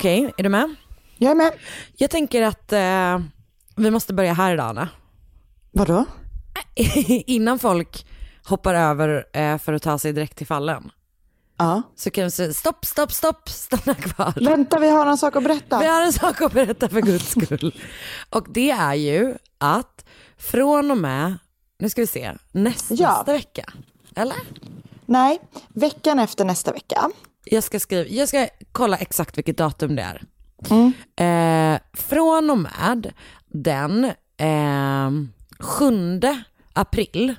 Okej, är du med? Jag är med. Jag tänker att eh, vi måste börja här idag Anna. Vadå? Innan folk hoppar över eh, för att ta sig direkt till fallen. Ja. Så kan vi säga stopp, stopp, stopp, stanna kvar. Vänta, vi har en sak att berätta. Vi har en sak att berätta för guds skull. Och det är ju att från och med, nu ska vi se, nästa, Ja. nästa vecka. Eller? Nej, veckan efter nästa vecka. Jag ska, skriva, jag ska kolla exakt vilket datum det är. Eh, från och med den eh, 7 april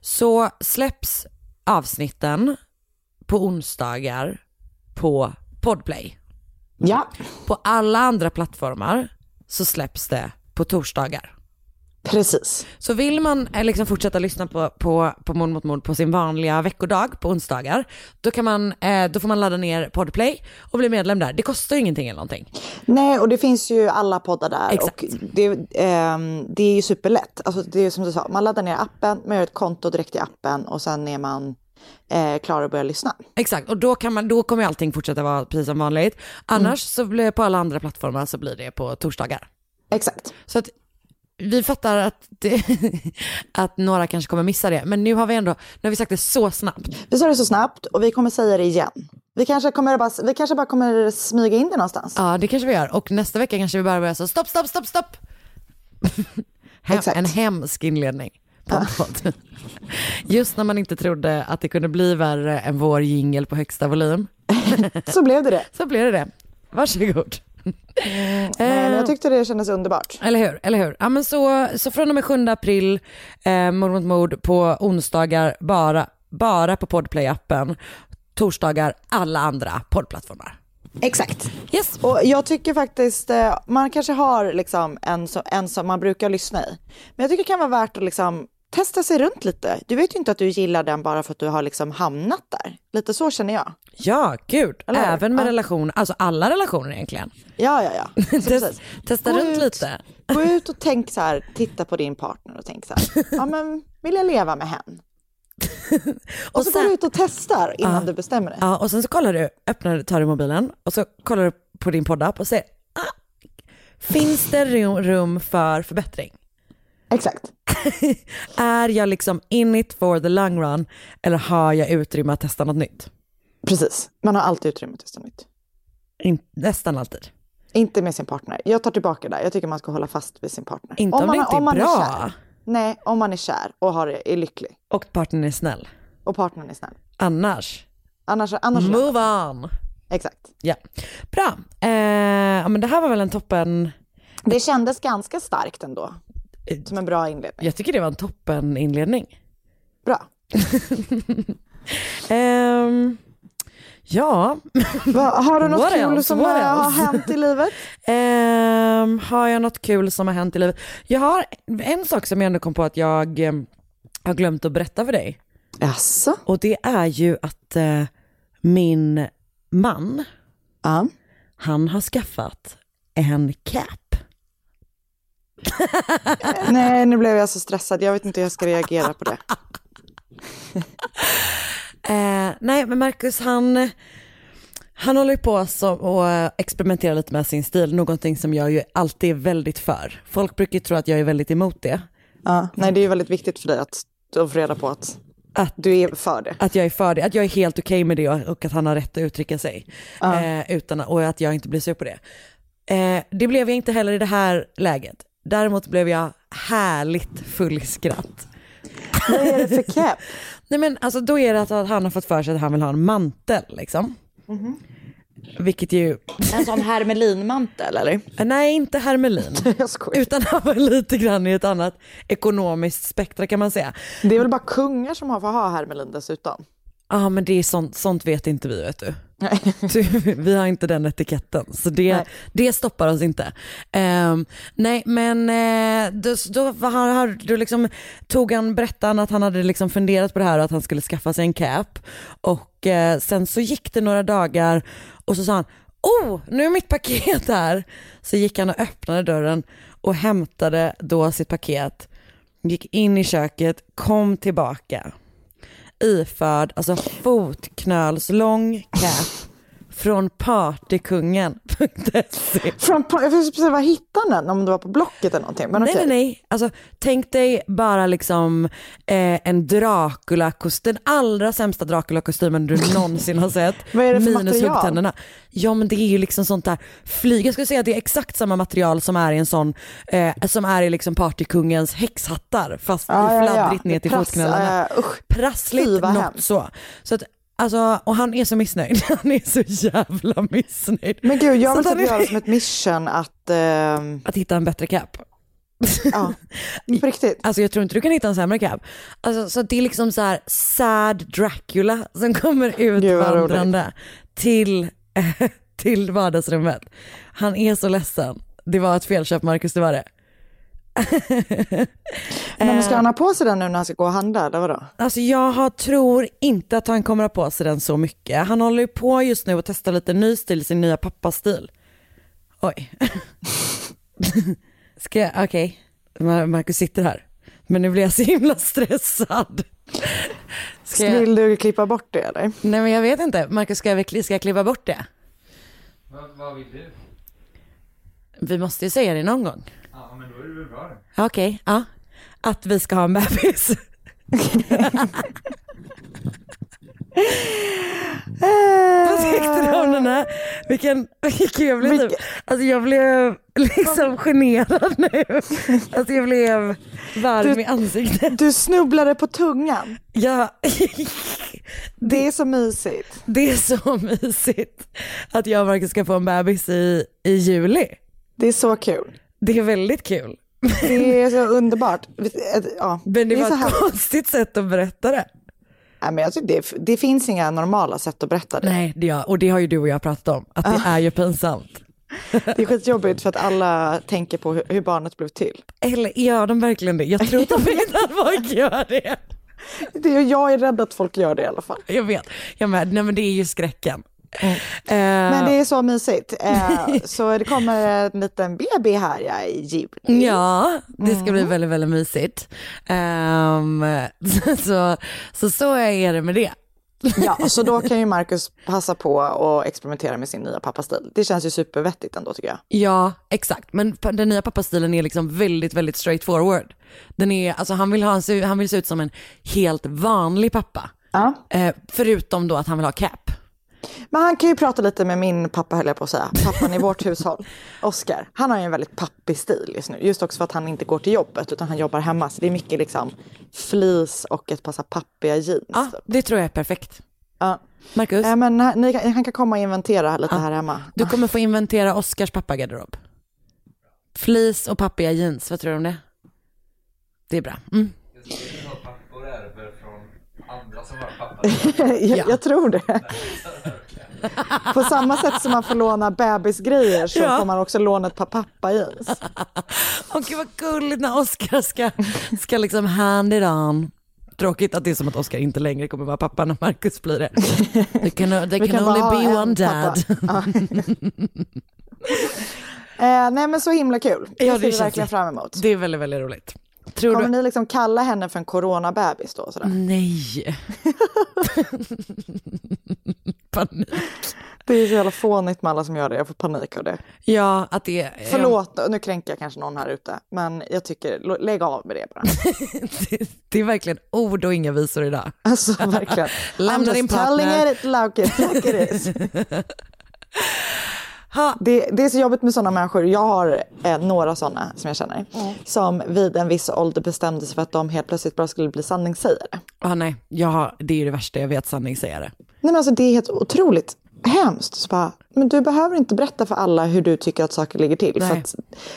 så släpps avsnitten på onsdagar på Podplay. Ja, På alla andra plattformar så släpps det på torsdagar. Precis. Så vill man eh, liksom fortsätta lyssna på, på, på Mord mot mord på sin vanliga veckodag på onsdagar, då, kan man, eh, då får man ladda ner Podplay och bli medlem där. Det kostar ju ingenting eller någonting. Nej, och det finns ju alla poddar där. Exakt. Och det, ehm, det är ju superlätt. Alltså, det är som du sa, man laddar ner appen, man gör ett konto direkt i appen och sen är man eh, klar att börja lyssna. Exakt, och då, kan man, då kommer allting fortsätta vara precis som vanligt. Annars så blir det på alla andra plattformar så blir det på torsdagar. Exakt. Så att vi fattar att, det, att några kanske kommer missa det, men nu har vi ändå, nu har vi sagt det så snabbt. Vi sa det så snabbt och vi kommer säga det igen. Vi kanske, kommer bara, vi kanske bara kommer smyga in det någonstans. Ja, det kanske vi gör. Och nästa vecka kanske vi bara börjar så stopp, stopp, stopp, stopp. Hem, en hemsk inledning. Just när man inte trodde att det kunde bli värre än vår jingel på högsta volym. Så blev det det. Så blev det det. Varsågod. Nej, men jag tyckte det kändes underbart. Eller hur, eller hur. Ja, men så, så från och med 7 april, eh, mord mot mord på onsdagar bara, bara på Podplay-appen. Torsdagar alla andra poddplattformar. Exakt. Yes. Och jag tycker faktiskt, eh, man kanske har liksom en, som, en som man brukar lyssna i. Men jag tycker det kan vara värt att liksom testa sig runt lite. Du vet ju inte att du gillar den bara för att du har liksom hamnat där. Lite så känner jag. Ja, gud. Eller? Även med Ja. relationer, alltså alla relationer egentligen. Ja, ja, ja. Test, testa Gå runt ut. lite. Gå ut och tänk så här, titta på din partner och tänk så här, ja men vill jag leva med hen? Och så går du ut och testar innan du bestämmer dig. Ja, och sen så kollar du, öppnar, tar du mobilen och så kollar du på din poddapp och säger, ah, finns det rum, rum för förbättring? Exakt. Är jag liksom in it for the long run eller har jag utrymme att testa något nytt? Precis. Man har alltid utrymme att testa nytt. In, nästan alltid. Inte med sin partner. Jag tar tillbaka det. Jag tycker man ska hålla fast vid sin partner. Inte om, man, det inte är man bra kär. Nej, om man är kär och har, är lycklig. och partnern är snäll. Och partnern är snäll. Annars, Annars, annars move on. Exakt. Ja, bra. Eh, men det här var väl en toppen, Det kändes ganska starkt ändå. Som en bra inledning. jag tycker det var en toppen inledning. Bra. Ehm, ja, Va, har du något What kul else? som What har else? hänt i livet? Ehm, har jag något kul som har hänt i livet? Jag har en sak som jag ändå kom på att jag eh, har glömt att berätta för dig. Jaså? Och det är ju att eh, min man, Ja. han har skaffat en cap. Nej, nu blev jag så stressad. Jag vet inte hur jag ska reagera på det. Eh, nej, men Marcus han, han håller ju på så, och experimenterar lite med sin stil, någonting som jag ju alltid är väldigt för. Folk brukar ju tro att jag är väldigt emot det. Ja. Nej, det är ju väldigt viktigt för dig att att få reda på att Att, du är för det. att jag är för det, att jag är helt okej med det och, att han har rätt att uttrycka sig. Eh, utan, och att jag inte blir sur på det. Eh, det blev jag inte heller i det här läget. Däremot blev jag härligt full i skratt Vad är det för cap? Nej men alltså då är det att han har fått för sig att han vill ha en mantel liksom. Vilket ju, En sån hermelinmantel eller? nej inte hermelin. Utan han var lite grann i ett annat ekonomiskt spektra kan man säga. Det är väl bara kungar som har får ha hermelin dessutom? Ja men det är sånt, sånt vet inte vi vet du. Vi har inte den etiketten så det, Nej. det stoppar oss inte. Ehm, nej men eh, då, då, har- då liksom, tog han, berättade han att han hade liksom funderat på det här och att han skulle skaffa sig en cap. Och eh, sen så gick det några dagar och så sa han Oh, nu är mitt paket här. Så gick han och öppnade dörren och hämtade då sitt paket. Gick in i köket, kom tillbaka iförd, alltså fotknölslång cap från partykungen.se. Från, jag inte precis var hittade den, om det var på Blocket eller någonting. Men Nej okej. nej nej, alltså tänk dig bara liksom eh, en Dracula-kostym, den allra sämsta Dracula-kostymen du någonsin har sett. Vad är det för minus material? huggtänderna. Ja men det är ju liksom sånt där flyg, jag skulle säga att det är exakt samma material som är i en sån, eh, som är i liksom partykungens häxhattar fast Ja, ja, ja. fladdrigt ner till Prass- fotknölarna. usch. Prassligt, Fy, något hemskt. så. så att, alltså, och han är så missnöjd, han är så jävla missnöjd. Men gud, jag vill typ är- göra som ett mission att, ehm, Att hitta en bättre cap. ja, på riktigt. Alltså jag tror inte du kan hitta en sämre cap. Alltså, så det är liksom så här sad Dracula som kommer Gud, utvandrande till, till vardagsrummet. Han är så ledsen. Det var ett felköp Marcus, det var det. Men ska han ha på sig den nu när han ska gå och handla eller vadå? Alltså jag har, tror inte att han kommer ha på sig den så mycket. Han håller ju på just nu och testar lite ny stil, sin nya pappastil. Oj. Ska jag, okej. Mar- Marcus sitter här. Men nu blir jag så himla stressad. Ska jag, Vill du klippa bort det eller? nej men jag vet inte. Marcus, ska jag, ska jag kliva bort det? Vad, vad vill du? Vi måste ju säga det någon gång. Men då är det väl bra. Okej, ja. Att vi ska ha en bebis. Vad tyckte du om den här? Vilken, vilken jag blev typ, alltså jag blev liksom generad nu. Alltså jag blev varm Du- i ansiktet. Du snubblade på tungan. Ja, Det är så mysigt. det är så mysigt att jag och Marcus ska få en bebis i, i juli. Det är så kul. Det är väldigt kul. Det är så underbart. Ja, Men det är var så ett här. konstigt sätt att berätta det. Nej, men tycker det, det finns inga normala sätt att berätta det. Nej, det gör, och det har ju du och jag pratat om, att det är ju pinsamt. Det är skitjobbigt för att alla tänker på hur, barnet blev till. Eller gör de verkligen det? Jag tror inte att folk gör det. Det är, jag är rädd att folk gör det i alla fall. Jag vet, jag med. Nej men det är ju skräcken. Men det är så mysigt. Eh, så det kommer en liten BB här ja, i juli. Ja, det ska bli väldigt, väldigt mysigt. Ehm, så, så, så så är det med det. Ja, så då kan ju Marcus passa på och experimentera med sin nya pappastil. Det känns ju supervettigt ändå tycker jag. Ja, exakt. Men den nya pappastilen är liksom väldigt, väldigt straightforward. Den är, alltså han vill, ha, han vill se ut som en helt vanlig pappa. Ja. Eh, förutom då att han vill ha cap. Men han kan ju prata lite med min pappa höll jag på att säga, pappan i vårt hushåll, Oskar. Han har ju en väldigt pappig stil just nu, just också för att han inte går till jobbet utan han jobbar hemma. Så det är mycket liksom fleece och ett par pappiga jeans. Ja, typ. det tror jag är perfekt. Ja. Marcus, Eh, men han- ni, kan- han kan komma och inventera lite här hemma. du kommer få inventera Oscars pappagarderob. Fleece och pappiga jeans, vad tror du om det? Det är bra. Mm. pappor är det väl från andra som har pappa? jag, Ja. jag tror det. På samma sätt som man får låna bebisgrejer så Ja. får man också låna ett par pappa-jeans. Åh gud vad gulligt när Oscar ska, ska liksom hand it on. Tråkigt att det är som att Oscar inte längre kommer vara pappa när Marcus blir det. Det kan, det Vi kan bara only be one dad. eh, nej men så himla kul. Det Ja, ser det vi verkligen fram emot. Det är väldigt, väldigt roligt. Tror Kommer du? ni liksom kalla henne för en coronabebis då? Sådär? Nej. Panik. Det är så jävla fånigt med alla som gör det. Jag får panik av det. Ja, att det. Förlåt, nu kränker jag kanske någon här ute. Men jag tycker, lägg av med det bara. Det, det är verkligen ord och inga visor idag. Alltså verkligen. Lämna I'm din just telling it like it, like it is. Det, det är så jobbigt med sådana människor. Jag har eh, några sådana som jag känner. Som vid en viss ålder bestämde sig för att de helt plötsligt bara skulle bli sanningssägare. Ah, nej, jag har, det är ju det värsta jag vet, sanningssägare. Nej men alltså det är helt otroligt hemskt. Så bara, men du behöver inte berätta för alla hur du tycker att saker ligger till. För att,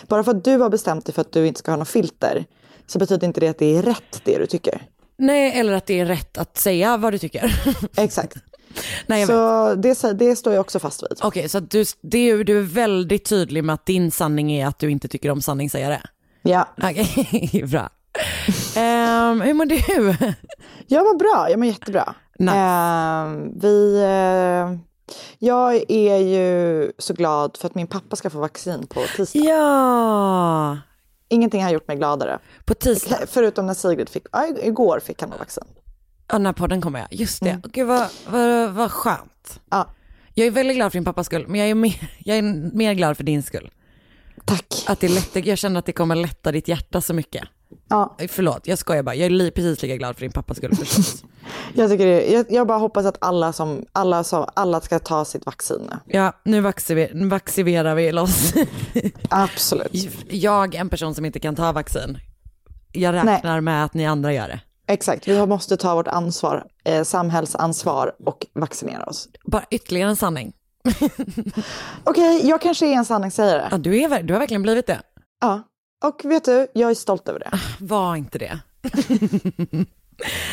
bara för att du har bestämt dig för att du inte ska ha något filter så betyder inte det att det är rätt det du tycker. Nej, eller att det är rätt att säga vad du tycker. Exakt. Nej, så det, det står jag också fast vid. Okej, så att du, det är, du är väldigt tydlig med att din sanning är att du inte tycker om sanningssägare. Ja, Okej, bra. Ehm, hur mår du? jag mår bra. Jag mår jättebra. Nice. Eh, vi, eh, jag är ju så glad för att min pappa ska få vaccin på tisdag. Ja, Ingenting har gjort mig gladare. på tisdag. Förutom när Sigrid fick, ja, igår fick han vaccin. Ja, när podden kommer jag. Just det. Gud vad, vad, vad skönt. Ja, Jag är väldigt glad för din pappas skull, men jag är mer, jag är mer glad för din skull. tack. Att det lättar, jag känner att det kommer lätta ditt hjärta så mycket. Ja, Förlåt, jag skojar bara. Jag är li, precis lika glad för din pappas skull förstås. jag, tycker det, jag, jag bara hoppas att alla, som, alla, som, alla ska ta sitt vaccin. Ja, nu vaccinerar, vi loss. Absolut. Jag, en person som inte kan ta vaccin, jag räknar med att ni andra gör det. Exakt, vi måste ta vårt ansvar, eh, samhällsansvar och vaccinera oss. Bara ytterligare en sanning. Okej, jag kanske är en sanningssägare. Ja, du, är, du har verkligen blivit det. Ja. Och vet du, jag är stolt över det. Var inte det.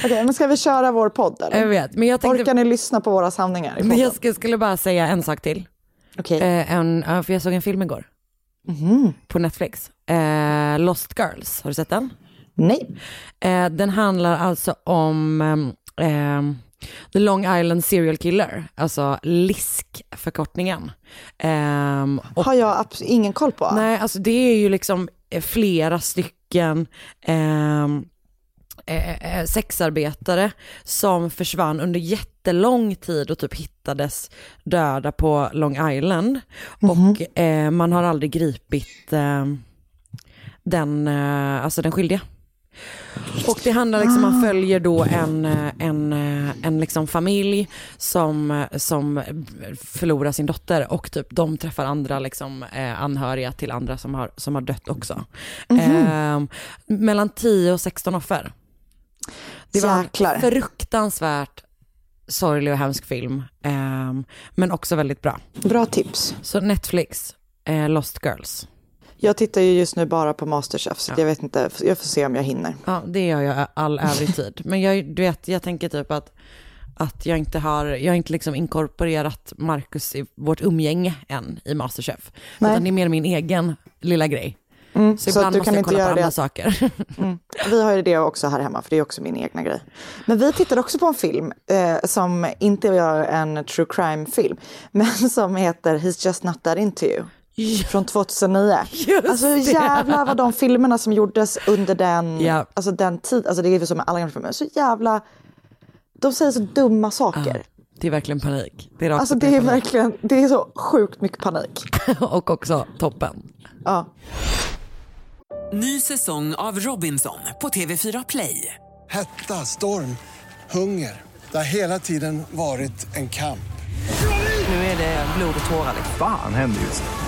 Okej, men ska vi köra vår podd eller? Jag vet, men jag tänkte... Orkar ni lyssna på våra sanningar i Men jag skulle, skulle bara säga en sak till. Okej. Eh, en, ja, för jag såg en film igår. På Netflix. Eh, Lost Girls, har du sett den? Nej. Eh, den handlar alltså om ehm, The Long Island Serial Killer, alltså LISK-förkortningen. Och, Har jag ingen koll på. nej, alltså det är ju liksom eh, flera stycken ehm, eh, eh, sexarbetare som försvann under jättelång tid och typ hittades döda på Long Island. Och eh, man har aldrig gripit eh, den, eh, alltså den skyldiga. Och det handlar liksom, man följer då en, en, en liksom familj som, som förlorar sin dotter och typ de träffar andra liksom, eh, anhöriga till andra som har, som har dött också. Eh, mellan 10 och 16 offer. Det var Jäklar. en fruktansvärt sorglig och hemsk film, eh, men också väldigt bra. Bra tips. Så Netflix, eh, Lost Girls. Jag tittar ju just nu bara på Masterchef, så jag vet inte, jag får se om jag hinner. Ja, det gör jag all övrig tid. Men jag, du vet, jag tänker typ att, att jag inte har, jag har inte liksom inkorporerat Marcus i vårt umgänge än i Masterchef. Nej. Utan det är mer min egen lilla grej. så så att ibland du måste kan jag inte kolla på göra andra det. saker. Vi har ju det också här hemma, för det är också min egna grej. Men vi tittade också på en film eh, som inte är en true crime-film, men som heter He's just not that into you. Från 2009. Just alltså det. jävlar vad de filmerna som gjordes under den, Ja. alltså den tid, alltså det är ju som med alla gamla filmer, så jävla, de säger så dumma saker. Det är verkligen panik. Det är Alltså det är verkligen, det är så sjukt mycket panik. Och också toppen. Ja. Ny säsong av Robinson på TV4 Play. Hetta, storm, hunger. Det har hela tiden varit en kamp. Nu är det blod och tårar. liksom. Fan händer just nu.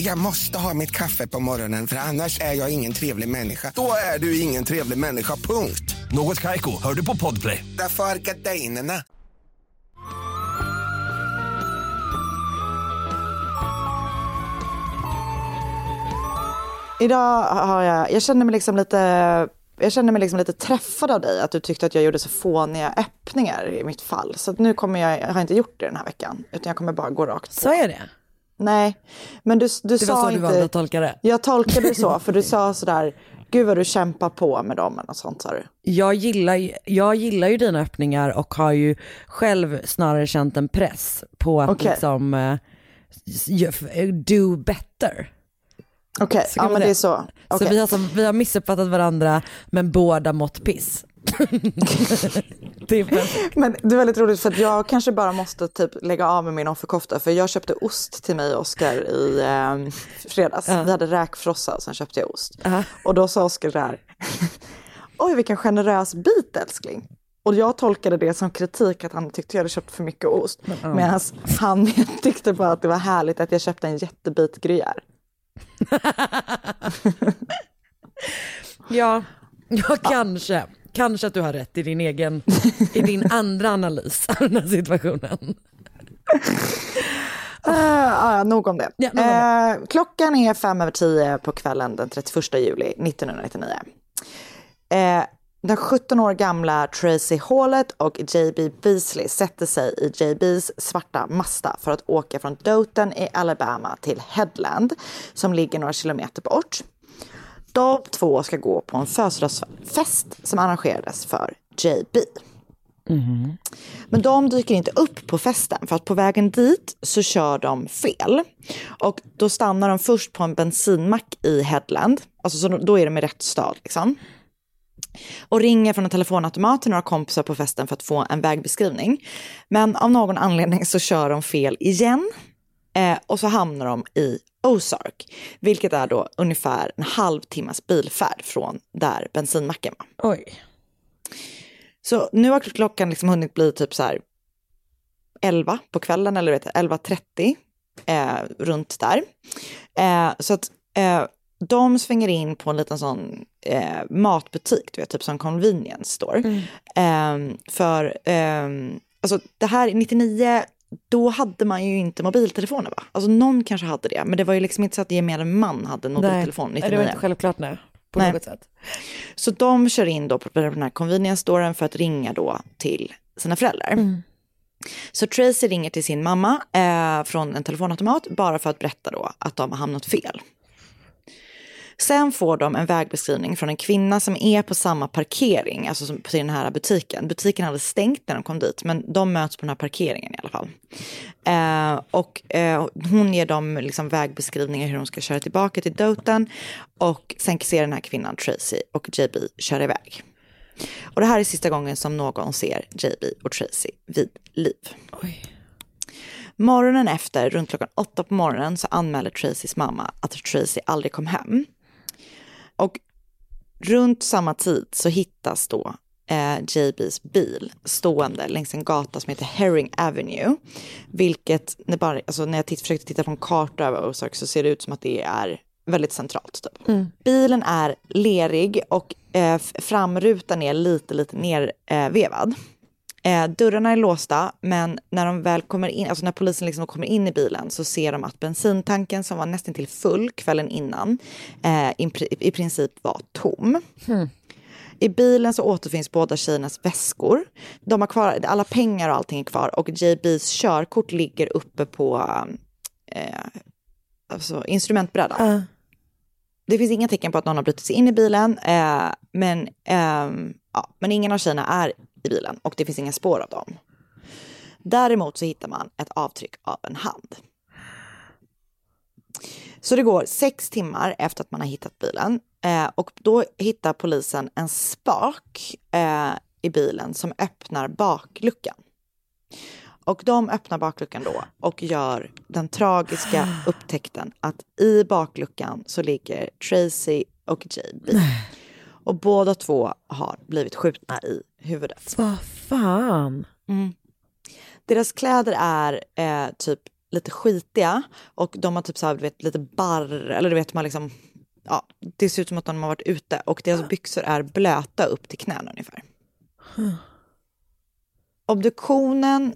Jag måste ha mitt kaffe på morgonen för annars är jag ingen trevlig människa. Då är du ingen trevlig människa, punkt. Något Kaiko, hör du på Podplay. Därför är gardinerna. Idag har jag, jag känner mig liksom lite, jag känner mig liksom lite träffad av dig, att du tyckte att jag gjorde så fåniga öppningar i mitt fall. Så att nu kommer jag, jag har inte gjort det den här veckan, utan jag kommer bara gå rakt på. Så är det. Nej, men du, du Det sa var så inte... du valde att tolka det. Jag tolkade det så, för du sa sådär, gud vad du kämpar på med dem något sånt sa du. Jag gillar, jag gillar ju dina öppningar och har ju själv snarare känt en press på att Okej. liksom, eh, do better. Okej, Så kan ja men det. det är så. Så Okej. vi har, som, vi har missuppfattat varandra men båda mått piss. Men det är väldigt roligt för att jag kanske bara måste typ lägga av med min offerkofta för jag köpte ost till mig och Oskar i eh, fredags. Vi hade räkfrossa och sen köpte jag ost. Och då sa Oskar det här. Oj vilken generös bit älskling. Och jag tolkade det som kritik att han tyckte jag hade köpt för mycket ost. Medan han tyckte bara att det var härligt att jag köpte en jättebit gruyère. Ja, ja kanske. Kanske att du har rätt i din egen, i din andra analys av den här situationen. Uh, uh, nog om det. Ja, nog om Eh, klockan är fem över tio på kvällen den 31 juli 1999. Eh, den 17 år gamla Tracy Hallett och JB Beasley sätter sig i JBs svarta Mazda för att åka från Dothan i Alabama till Headland som ligger några kilometer bort. De två ska gå på en födelsedagsfest som arrangerades för JB. Men de dyker inte upp på festen för att på vägen dit så kör de fel. Och då stannar de först på en bensinmack i Headland. Alltså så då är de i rätt stad liksom. Och ringer från en telefonautomat till några kompisar på festen för att få en vägbeskrivning. Men av någon anledning så kör de fel igen. Eh, och så hamnar de i Ozark, vilket är då ungefär en halvtimmas bilfärd från där bensinmacken var. Oj. Så nu har klockan liksom hunnit bli typ så här 11 på kvällen eller vet, 11.30 eh, runt där. Eh, så att eh, de svänger in på en liten sån eh, matbutik, du vet, typ som convenience store. Eh, för eh, alltså det här 99 då hade man ju inte mobiltelefoner va? Alltså någon kanske hade det, men det var ju liksom inte så att gemene man hade en mobiltelefon Nej, 99. det var inte självklart nej. På Nej. något sätt. Så de kör in då på den här convenience storen för att ringa då till sina föräldrar. Så Tracy ringer till sin mamma eh, från en telefonautomat bara för att berätta då att de har hamnat fel. Sen får de en vägbeskrivning från en kvinna som är på samma parkering, alltså på den här butiken. Butiken hade stängt när de kom dit, men de möts på den här parkeringen i alla fall. Eh, och eh, hon ger dem liksom vägbeskrivningar hur de ska köra tillbaka till Dothan. Och sen ser den här kvinnan Tracy och JB köra iväg. Och det här är sista gången som någon ser JB och Tracy vid liv. Oj. Morgonen efter, runt klockan åtta på morgonen, så anmäler Tracys mamma att Tracy aldrig kom hem. Och runt samma tid så hittas då eh, JBs bil stående längs en gata som heter Herring Avenue. Vilket, när, bara, alltså, när jag titt, försökte titta på en karta över Ozark så ser det ut som att det är väldigt centralt. Typ. Bilen är lerig och eh, framrutan är lite, lite nervevad. Eh, vevad. Eh, dörrarna är låsta, men när de väl kommer in, alltså när polisen liksom kommer in i bilen så ser de att bensintanken som var nästan till full kvällen innan eh, i, i princip var tom. I bilen så återfinns båda tjejernas väskor. De har kvar, alla pengar och allting är kvar och JBs körkort ligger uppe på eh, alltså instrumentbrädan. Det finns inga tecken på att någon har brutit sig in i bilen, eh, men, ehm, ja, men ingen av tjejerna är i bilen och det finns inga spår av dem. Däremot så hittar man ett avtryck av en hand. Så det går sex timmar efter att man har hittat bilen eh, och då hittar polisen en spak eh, i bilen som öppnar bakluckan. Och de öppnar bakluckan då och gör den tragiska upptäckten att i bakluckan så ligger Tracy och JB. Och båda två har blivit skjutna i huvudet. Vad fan. Deras kläder är eh, typ lite skitiga och de har typ så här, du vet, lite barr, eller du vet man liksom, ja, det ser ut som att de har varit ute och deras byxor är blöta upp till knäna ungefär. Obduktionen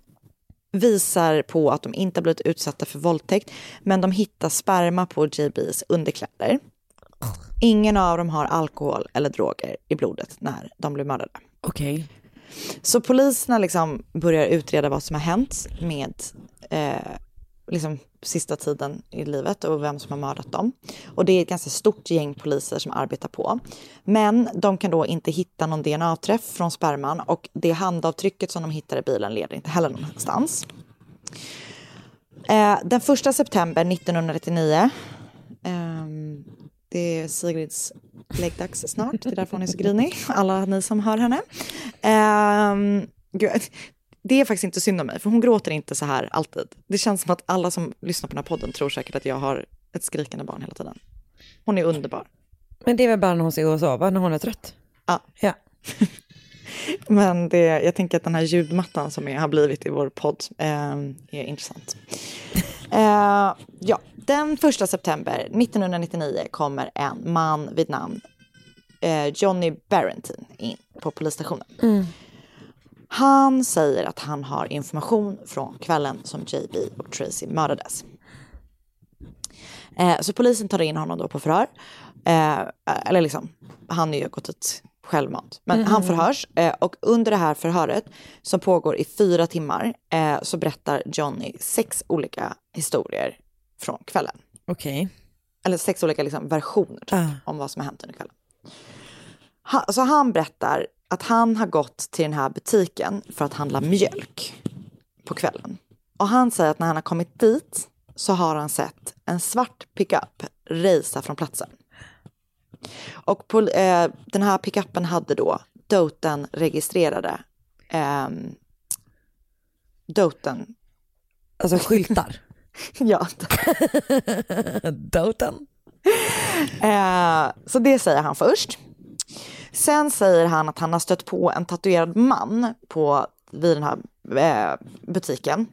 visar på att de inte har blivit utsatta för våldtäkt, men de hittar sperma på JBs underkläder. Ingen av dem har alkohol eller droger i blodet när de blev mördade. Okej. Så poliserna liksom börjar utreda vad som har hänt med eh, liksom sista tiden i livet och vem som har mördat dem. Och det är ett ganska stort gäng poliser som arbetar på. Men de kan då inte hitta någon DNA-träff från sperman och det handavtrycket som de hittar i bilen leder inte heller någonstans. Eh, den första september 1999, ehm, det är Sigrids läggdags snart, det är därför hon är så grinig, alla ni som hör henne. Gud, det är faktiskt inte synd om mig, för hon gråter inte så här alltid. Det känns som att alla som lyssnar på den här podden tror säkert att jag har ett skrikande barn hela tiden. Hon är underbar. Men det är väl bara när hon ska gå och sova, när hon är trött. Ja. Ja. Men det, jag tänker att den här ljudmattan som är, har blivit i vår podd eh, är intressant. Eh, ja, den första september 1999 kommer en man vid namn eh, Johnny Barrentin in på polisstationen. Han säger att han har information från kvällen som JB och Tracy mördades. Eh, så polisen tar in honom då på förhör. Eh, eller liksom, han har ju gått ut självmant. Men han förhörs eh, och under det här förhöret som pågår i fyra timmar eh, så berättar Johnny sex olika historier från kvällen. Okej. Eller sex olika liksom, versioner typ, Ah. om vad som har hänt under kvällen. Ha, så han berättar att han har gått till den här butiken för att handla mjölk på kvällen. Och han säger att när han har kommit dit så har han sett en svart pickup racea från platsen. Och på, eh, den här pickupen hade då Doten registrerade eh, Doten, Alltså skyltar. ja, Doten. Eh, så det säger han först. Sen säger han att han har stött på en tatuerad man på, vid den här eh, butiken.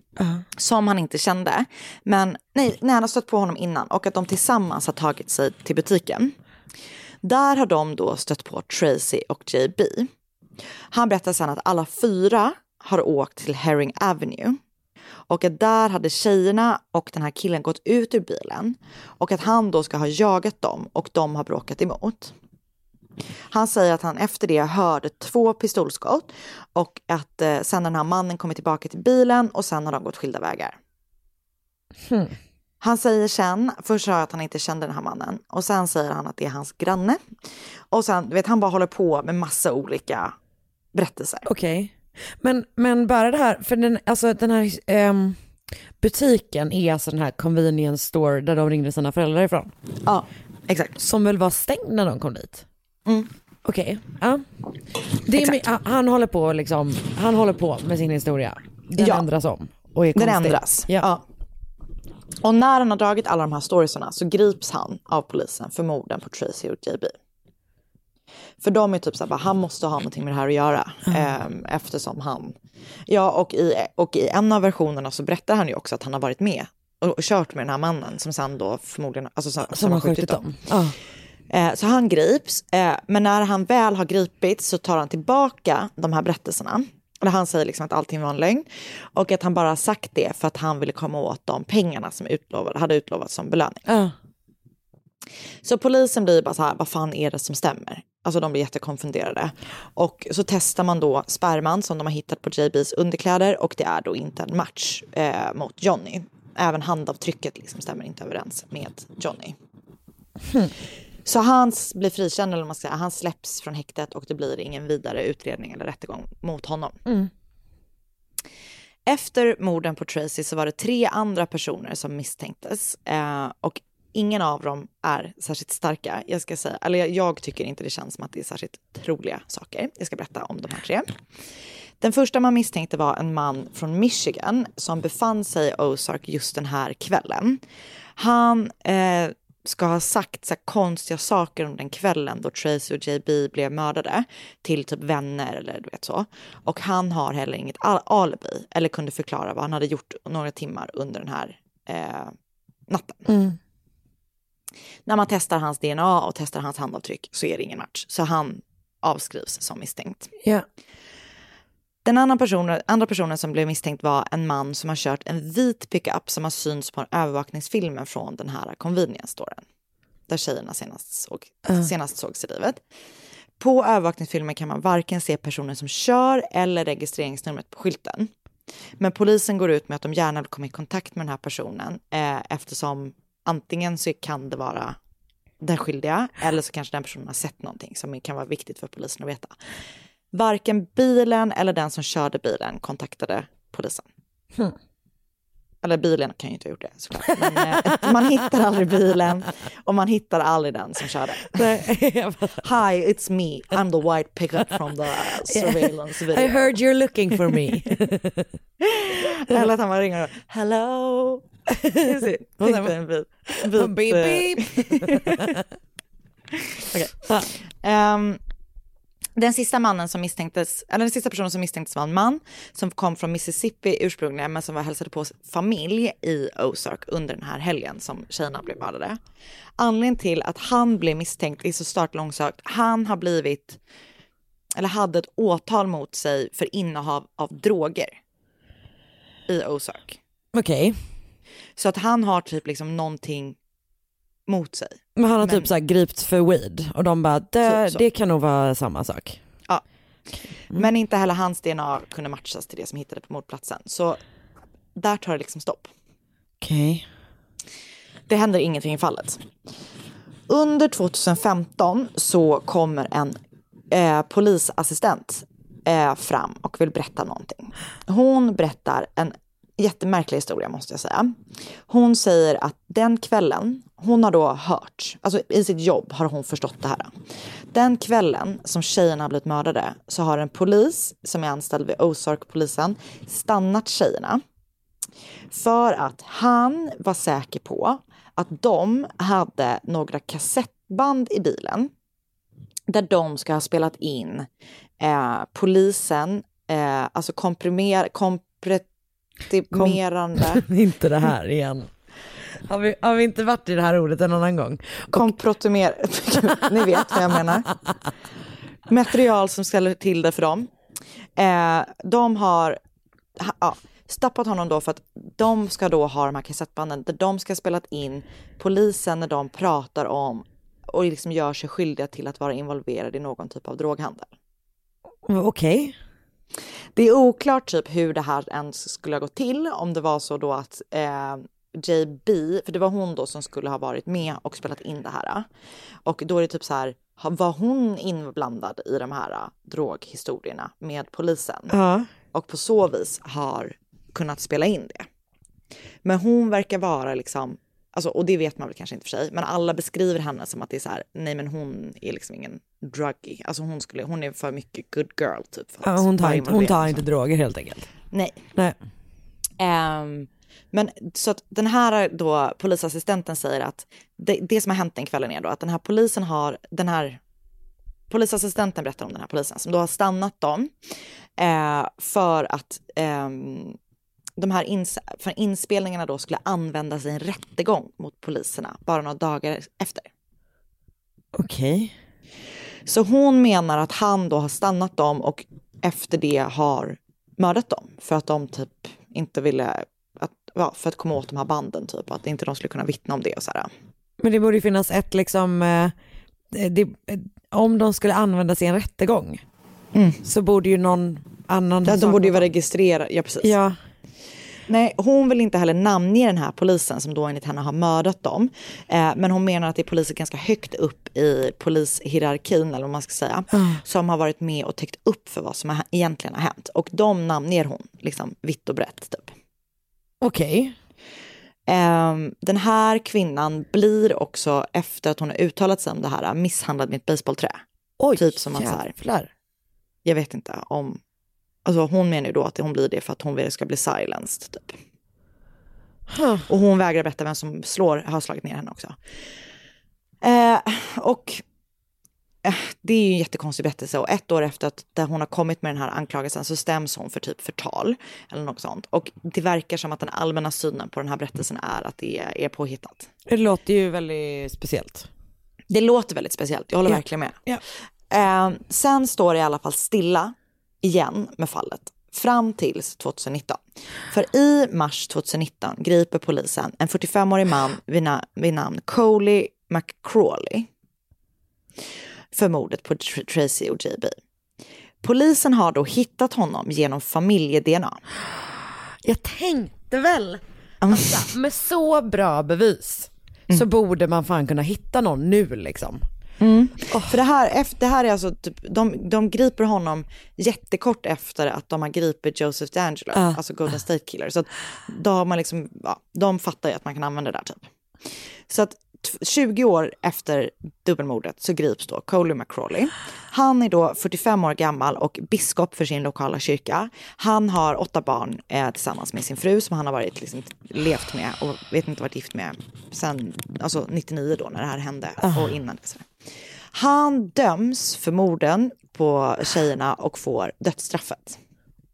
Som han inte kände. Men nej, nej, han har stött på honom innan och att de tillsammans har tagit sig till butiken. Där har de då stött på Tracy och JB. Han berättar sen att alla fyra har åkt till Herring Avenue. Och att där hade tjejerna och den här killen gått ut ur bilen. Och att han då ska ha jagat dem och de har bråkat emot. Han säger att han efter det hörde två pistolskott och att eh, sen den här mannen kommit tillbaka till bilen och sen har de gått skilda vägar. Han säger sen, först sa att han inte kände den här mannen och sen säger han att det är hans granne. Och sen, du vet, han bara håller på med massa olika berättelser. Okej. Men, men bara det här, för den, alltså den här ehm, butiken är alltså den här convenience store där de ringde sina föräldrar ifrån. Ja, exakt. Som väl var stängd när de kom dit? Mm. Okej, ja. Det är, med- han- håller på liksom, han håller på med sin historia. Den Ja. ändras om. Och är Den konstig. ändras. Ja. Ja. Och när han har dragit alla de här storiesarna så grips han av polisen för morden på Tracy och JB. För de är typ så här, han måste ha någonting med det här att göra. ehm, eftersom han... Ja, och i, och i en av versionerna så berättar han ju också att han har varit med och, och kört med den här mannen som sen då förmodligen... Alltså, som, Som har skjutit dem. Ja. Eh, så han grips, eh, men när han väl har gripits så tar han tillbaka de här berättelserna. Eller han säger liksom att allting var en lögn och att han bara sagt det för att han ville komma åt de pengarna som utlovade, hade utlovats som belöning. Ja. Så polisen blir bara så här, vad fan är det som stämmer? Alltså de blir jättekonfunderade. Och så testar man då sperman som de har hittat på JBs underkläder och det är då inte en match eh, mot Johnny. Även handavtrycket liksom stämmer inte överens med Johnny. Så han blir frikänd, eller man ska säga, han släpps från häktet och det blir ingen vidare utredning eller rättegång mot honom. Efter morden på Tracy så var det tre andra personer som misstänktes eh, och ingen av dem är särskilt starka. Jag ska säga, eller jag, jag tycker inte det känns som att det är särskilt troliga saker. Jag ska berätta om de här tre. Den första man misstänkte var en man från Michigan som befann sig i Ozark just den här kvällen. Han eh, ska ha sagt så här, konstiga saker om den kvällen då Tracy och JB blev mördade till typ vänner eller du vet så. Och han har heller inget al- alibi eller kunde förklara vad han hade gjort några timmar under den här eh, natten. Mm. När man testar hans DNA och testar hans handavtryck så är det ingen match. Så han avskrivs som misstänkt. Ja. Den andra personen, andra personen som blev misstänkt var en man som har kört en vit pickup som har synts på övervakningsfilmen från den här convenience storen. Där tjejerna senast, såg, senast sågs i livet. På övervakningsfilmen kan man varken se personen som kör eller registreringsnumret på skylten. Men polisen går ut med att de gärna vill komma i kontakt med den här personen eh, eftersom antingen så kan det vara den skyldiga eller så kanske den personen har sett någonting som kan vara viktigt för polisen att veta. Varken bilen eller den som körde bilen kontaktade polisen. Hm eller bilen kan ju inte ha gjort det såklart. Men, eh, man hittar aldrig bilen och man hittar aldrig den som körde. Hi, it's me. I'm the white pickup from the surveillance video. I heard you're looking for me. Eller att han bara ringer och hello. Just det, Fick du en vit, beep, eh, beep. Okej. Ehm, den sista mannen som misstänktes, eller den sista personen som misstänktes var en man som kom från Mississippi ursprungligen men som var hälsade på familj i Ozark under den här helgen som tjejerna blev mördade. Anledningen till att han blev misstänkt är så start långsökt. Han har blivit, eller hade ett åtal mot sig för innehav av droger i Ozark. Okej, Så att han har typ liksom någonting mot sig. men han har Men- typ så här gripts för weed och de bara, det, Typ det kan nog vara samma sak. Ja. Men inte heller hans DNA kunde matchas till det som hittade på mordplatsen. Så där tar det liksom stopp. Okej. Det händer ingenting i fallet. Under 2015 så kommer en eh, polisassistent eh, fram och vill berätta någonting. Hon berättar en jättemärklig historia måste jag säga. Hon säger att den kvällen, hon har då hört, alltså i sitt jobb har hon förstått det här. Den kvällen som tjejerna har blivit mördade så har en polis som är anställd vid Ozark-polisen stannat tjejerna för att han var säker på att de hade några kassettband i bilen där de ska ha spelat in eh, polisen, eh, alltså komprimer, komprimerande, inte det här igen. Har vi, har vi inte varit i det här ordet en annan gång? komprotimer, ni vet vad jag menar. Material som ställer till det för dem. Eh, de har ha, ja, stoppat honom då för att de ska då ha de här kassettbanden där de ska ha spelat in polisen när de pratar om och liksom gör sig skyldiga till att vara involverade i någon typ av droghandel. Okej. Det är oklart typ hur det här ens skulle ha gått till, om det var så då att eh, JB, för det var hon då som skulle ha varit med och spelat in det här. Och då är det typ så här, var hon inblandad i de här eh, droghistorierna med polisen? Ja. Och på så vis har kunnat spela in det. Men hon verkar vara liksom, alltså, och det vet man väl kanske inte för sig, men alla beskriver henne som att det är så här, nej men hon är liksom ingen druggy, alltså hon, skulle, hon är för mycket good girl typ. För Ja, hon, tar inte, hon tar inte droger helt enkelt. Nej. Nej. Ehm, men så att den här då polisassistenten säger att det, det som har hänt den kvällen är då att den här polisen har, den här polisassistenten berättar om den här polisen som då har stannat dem eh, för att ehm, de här ins för inspelningarna då skulle användas i en rättegång mot poliserna bara några dagar efter. Okej. Så hon menar att han då har stannat dem och efter det har mördat dem för att de typ inte ville, ja, för att komma åt de här banden typ, att inte de skulle kunna vittna om det och så här. Men det borde ju finnas ett liksom, eh, det, om de skulle användas i en rättegång så borde ju någon annan... Ja, de borde ju vara registrerade, ja precis. Ja, Nej, hon vill inte heller namnge den här polisen som då enligt henne har mördat dem. Eh, men hon menar att det är poliser ganska högt upp i polishierarkin eller vad man ska säga. Som har varit med och täckt upp för vad som egentligen har hänt. Och de namnger hon liksom vitt och brett typ. Okej. Ehm, den här kvinnan blir också efter att hon har uttalat sig om det här misshandlad med ett basebollträ. Oj, Typ som att så här-. Jag vet inte om, alltså hon menar ju då att hon blir det för att hon vill ska bli silenced typ. Huh. Och hon vägrar berätta vem som slår, har slagit ner henne också. Eh, och det är ju en jättekonstig berättelse och ett år efter att där hon har kommit med den här anklagelsen så stäms hon för typ förtal eller något sånt. Och det verkar som att den allmänna synen på den här berättelsen är att det är, är påhittat. Det låter ju väldigt speciellt. Det låter väldigt speciellt, jag håller Ja. verkligen med. Ja. Eh, sen står det i alla fall stilla igen med fallet fram tills 2019. För i mars 2019 griper polisen en 45-årig man vid, na- vid namn Coley McCrawley för mordet på Tr- Tracy och JB. Polisen har då hittat honom genom familje-DNA. Jag tänkte väl, alltså, med så bra bevis så borde man fan kunna hitta någon nu liksom. För det här, det här är alltså, typ, de, de griper honom jättekort efter att de har gripit Joseph D'Angelo, Ah. alltså Golden State Killer. Så att då har man liksom, ja, de fattar ju att man kan använda det där typ. Så att 20 år efter dubbelmordet så grips då Coley McCrawley. Han är då 45 år gammal och biskop för sin lokala kyrka. Han har åtta barn eh, tillsammans med sin fru som han har varit, liksom, levt med och vet inte varit gift med sen alltså 99 då när det här hände och innan dess. Han döms för morden på tjejerna och får dödsstraffet.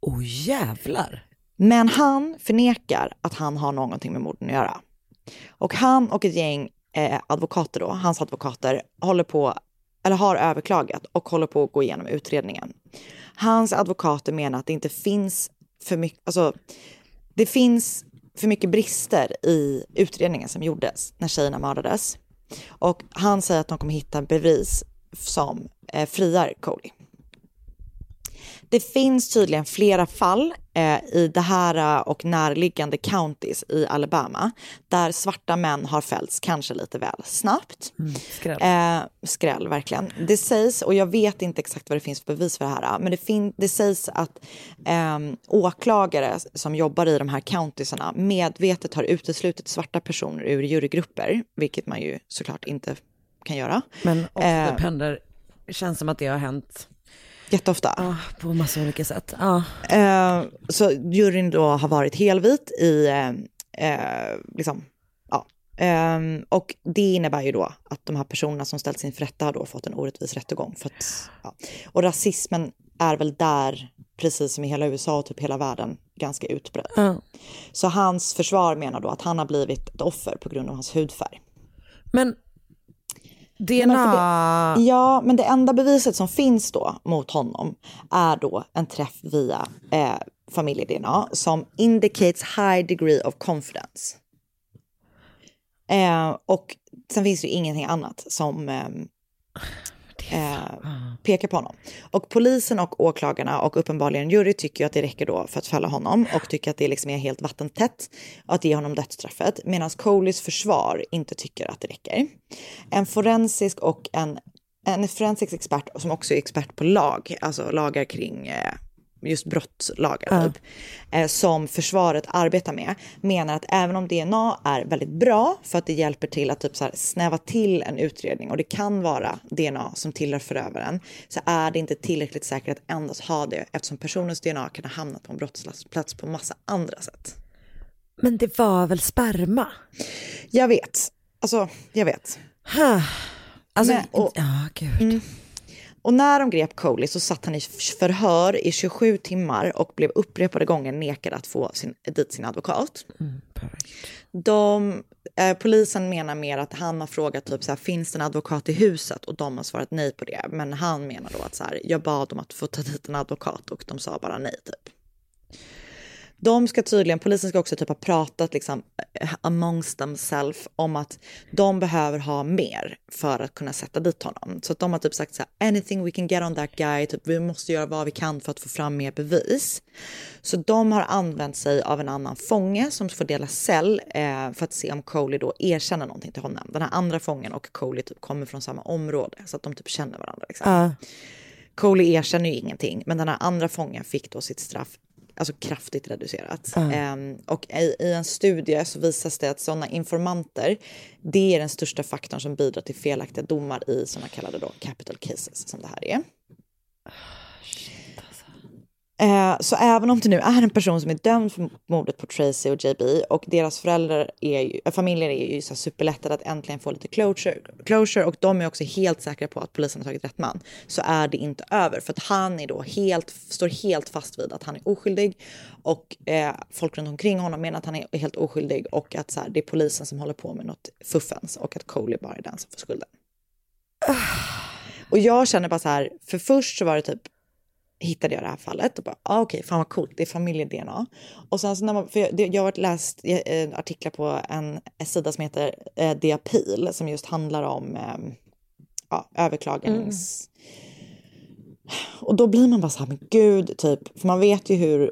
Oh jävlar. Men han förnekar att han har någonting med morden att göra. Och han och ett gäng eh, advokater då, hans advokater, håller på, eller har överklagat och håller på att gå igenom utredningen. Hans advokater menar att det inte finns för mycket, alltså det finns för mycket brister i utredningen som gjordes när tjejerna mördades. Och han säger att de kommer hitta bevis som eh, friar Cody. Det finns tydligen flera fall eh, i det här eh, och närliggande counties i Alabama där svarta män har fällts kanske lite väl snabbt. skräll. Eh, skräll, verkligen. Det sägs, och jag vet inte exakt vad det finns för bevis för det här, men det, fin- det sägs att eh, åklagare som jobbar i de här countiesarna medvetet har uteslutit svarta personer ur jurygrupper, vilket man ju såklart inte kan göra. Men också Eh. Pender, känns som att det har hänt Jätteofta. ah, på massa olika sätt. Ah. Eh, så juryn då har varit helvit i, eh, eh, liksom, ja. Eh, och det innebär ju då att de här personerna som ställts inför rätta har då fått en orättvis rättegång. För att, ja. Och rasismen är väl där, precis som i hela USA och typ hela världen, ganska utbredd. Ja. Så hans försvar menar då att han har blivit ett offer på grund av hans hudfärg. Men men DNA, för Ja, men det enda beviset som finns då mot honom är då en träff via eh, familje-DNA som indicates high degree of confidence. Eh, och sen finns det ju ingenting annat som ehm, eh, pekar på honom. Och polisen och åklagarna och uppenbarligen jury tycker att det räcker då för att fälla honom och tycker att det liksom är helt vattentätt att ge honom dödsstraffet medan Coleys försvar inte tycker att det räcker. En forensisk och en, en forensisk expert som också är expert på lag, alltså lagar kring eh, just brottslagar typ, eh, som försvaret arbetar med menar att även om DNA är väldigt bra för att det hjälper till att typ så här snäva till en utredning och det kan vara DNA som tillhör förövaren så är det inte tillräckligt säkert att endast ha det eftersom personens DNA kan ha hamnat på en brottsplats på massa andra sätt. men det var väl sperma? Jag vet, alltså jag vet. Huh. Alltså, ja gud. Och när de grep Coley så satt han i förhör i 27 timmar och blev upprepade gånger nekad att få sin, dit sin advokat. De, eh, polisen menar mer att han har frågat typ så här, finns det en advokat i huset? Och de har svarat nej på det. Men han menar då att så här, jag bad om att få ta dit en advokat och de sa bara nej typ. De ska tydligen, polisen ska också typ ha pratat liksom eh, amongst themselves om att de behöver ha mer för att kunna sätta dit honom. Så att de har typ sagt så här, anything we can get on that guy, typ vi måste göra vad vi kan för att få fram mer bevis. Så de har använt sig av en annan fånge som får dela cell eh, för att se om Coley då erkänner någonting till honom. Den här andra fången och Coley typ kommer från samma område så att de typ känner varandra. Liksom. Ja. Coley erkänner ju ingenting, men den här andra fången fick då sitt straff alltså kraftigt reducerat. Ehm, och i, i en studie så visas det att sådana informanter, det är den största faktorn som bidrar till felaktiga domar i sådana kallade då capital cases som det här är. Eh, så även om det nu är en person som är dömd för mordet på Tracy och JB och deras föräldrar är ju, eh, familjer är ju så superlättade att äntligen få lite closure, closure och de är också helt säkra på att polisen har tagit rätt man så är det inte över för att han är då helt, står helt fast vid att han är oskyldig och eh, folk runt omkring honom menar att han är helt oskyldig och att så här, det är polisen som håller på med något fuffens och att Coley bara är den som får skulden. Och jag känner bara så här, för först så var det typ hittade jag det här fallet och bara, ah, okej, fan vad coolt, det är familje-DNA. Och sen så när man, för jag, jag har läst eh, artiklar på en, en sida som heter eh, The Appeal som just handlar om eh, ja, överklagandens... Och då blir man bara så här, men gud, typ, för man vet ju hur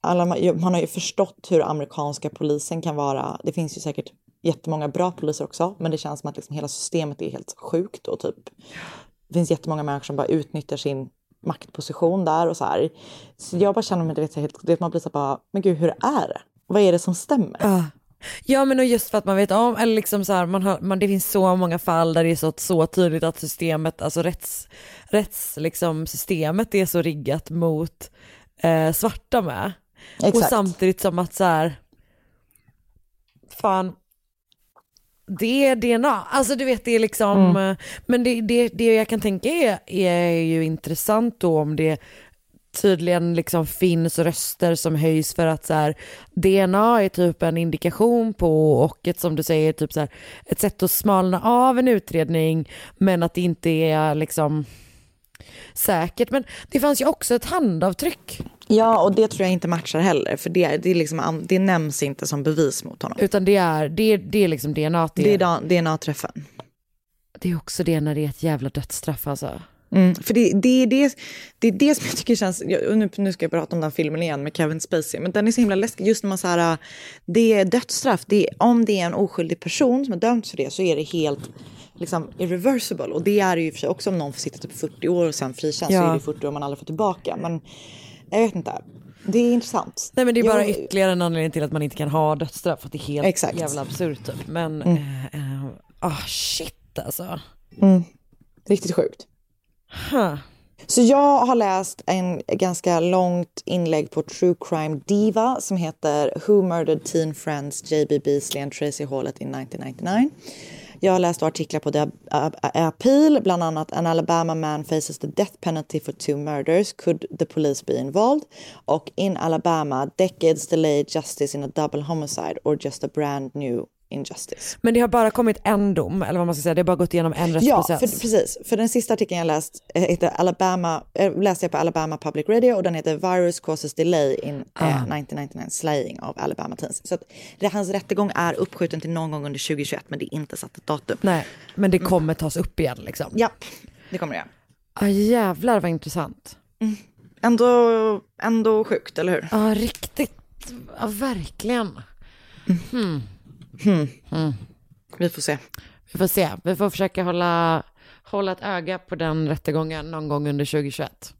alla, man har ju förstått hur amerikanska polisen kan vara. Det finns ju säkert jättemånga bra poliser också, men det känns som att liksom hela systemet är helt sjukt och typ det finns jättemånga människor som bara utnyttjar sin maktposition där och så här. Så jag bara känner mig, det helt, det man blir så bara, men gud hur är det? Vad är det som stämmer? Ja men och just för att man vet om, eller liksom så här, man har, man, det finns så många fall där det är så, så tydligt att systemet, alltså rätts, rätts liksom, systemet är så riggat mot eh, svarta med. Och Exakt. samtidigt som att så här, fan, det är DNA, alltså du vet det är liksom, eh, men det, det, det jag kan tänka är, är ju intressant då om det tydligen liksom finns röster som höjs för att så här, DNA är typ en indikation på och ett som du säger typ så här, ett sätt att smalna av en utredning men att det inte är liksom säkert. Men det fanns ju också ett handavtryck Ja, och det tror jag inte matchar heller, för det, det, är liksom, det nämns inte som bevis mot honom. utan det är, det det är liksom DNA. Det Det är, DNA-träffen. det är också det när det är ett jävla dödsstraff alltså. Mm, för det, det, det, det är det som jag tycker känns, nu, nu ska jag prata om den filmen igen med Kevin Spacey, men den är så himla läskig just när man så här, det är dödsstraff, det är, om det är en oskyldig person som har dömts för det så är det helt liksom irreversible och det är det ju för sig också om någon får sitta typ 40 år och sen frikänns så Ja. är det 40 år man aldrig får tillbaka, men jag vet inte. Det är intressant. Nej men det är bara Jag- ytterligare en anledning till att man inte kan ha dödsstraff, för att det är helt Exakt. jävla absurt typ. Men, eh, eh, ah shit alltså. Riktigt sjukt. Huh. Så jag har läst en ganska långt inlägg på True Crime Diva som heter Who Murdered Teen Friends JB Beasley and Tracy Hallett in 1999. Jag har läst artiklar på The Appeal, bland annat An Alabama man faces the death penalty for two murders. Could the police be involved? Och In Alabama, decades delayed justice in a double homicide or just a brand new injustice. Men det har bara kommit en dom, eller vad man ska säga, det har bara gått igenom en Ja, rättsprocess. för, precis. För den sista artikeln jag läst eh, heter Alabama, eh, läste jag på Alabama Public Radio och den heter Virus causes delay in eh, 1999 slaying av Alabama teens. Så att det, hans rättegång är uppskjuten till någon gång under 2021 men det är inte satt ett datum. Nej, men det kommer tas upp igen liksom. Japp, det kommer det. Ah, jävlar vad intressant. Ändå, ändå sjukt, eller hur? Ja, riktigt. Ja, verkligen. Vi får se. Vi får se. Vi får försöka hålla, hålla ett öga på den rättegången någon gång under 2021.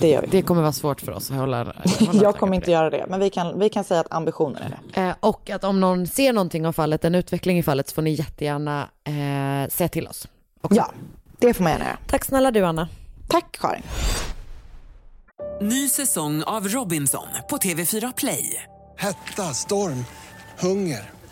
Det gör vi. Det kommer vara svårt för oss att hålla, hålla Jag kommer det. inte göra det, men vi kan, vi kan säga att ambitionen är det. Eh, och att om någon ser någonting av fallet, en utveckling i fallet, så får ni jättegärna eh, säga till oss. också. Ja, det får man gärna göra. Tack snälla du Anna. Tack Karin. Ny säsong av Robinson på TV4 Play. Hetta, storm, hunger.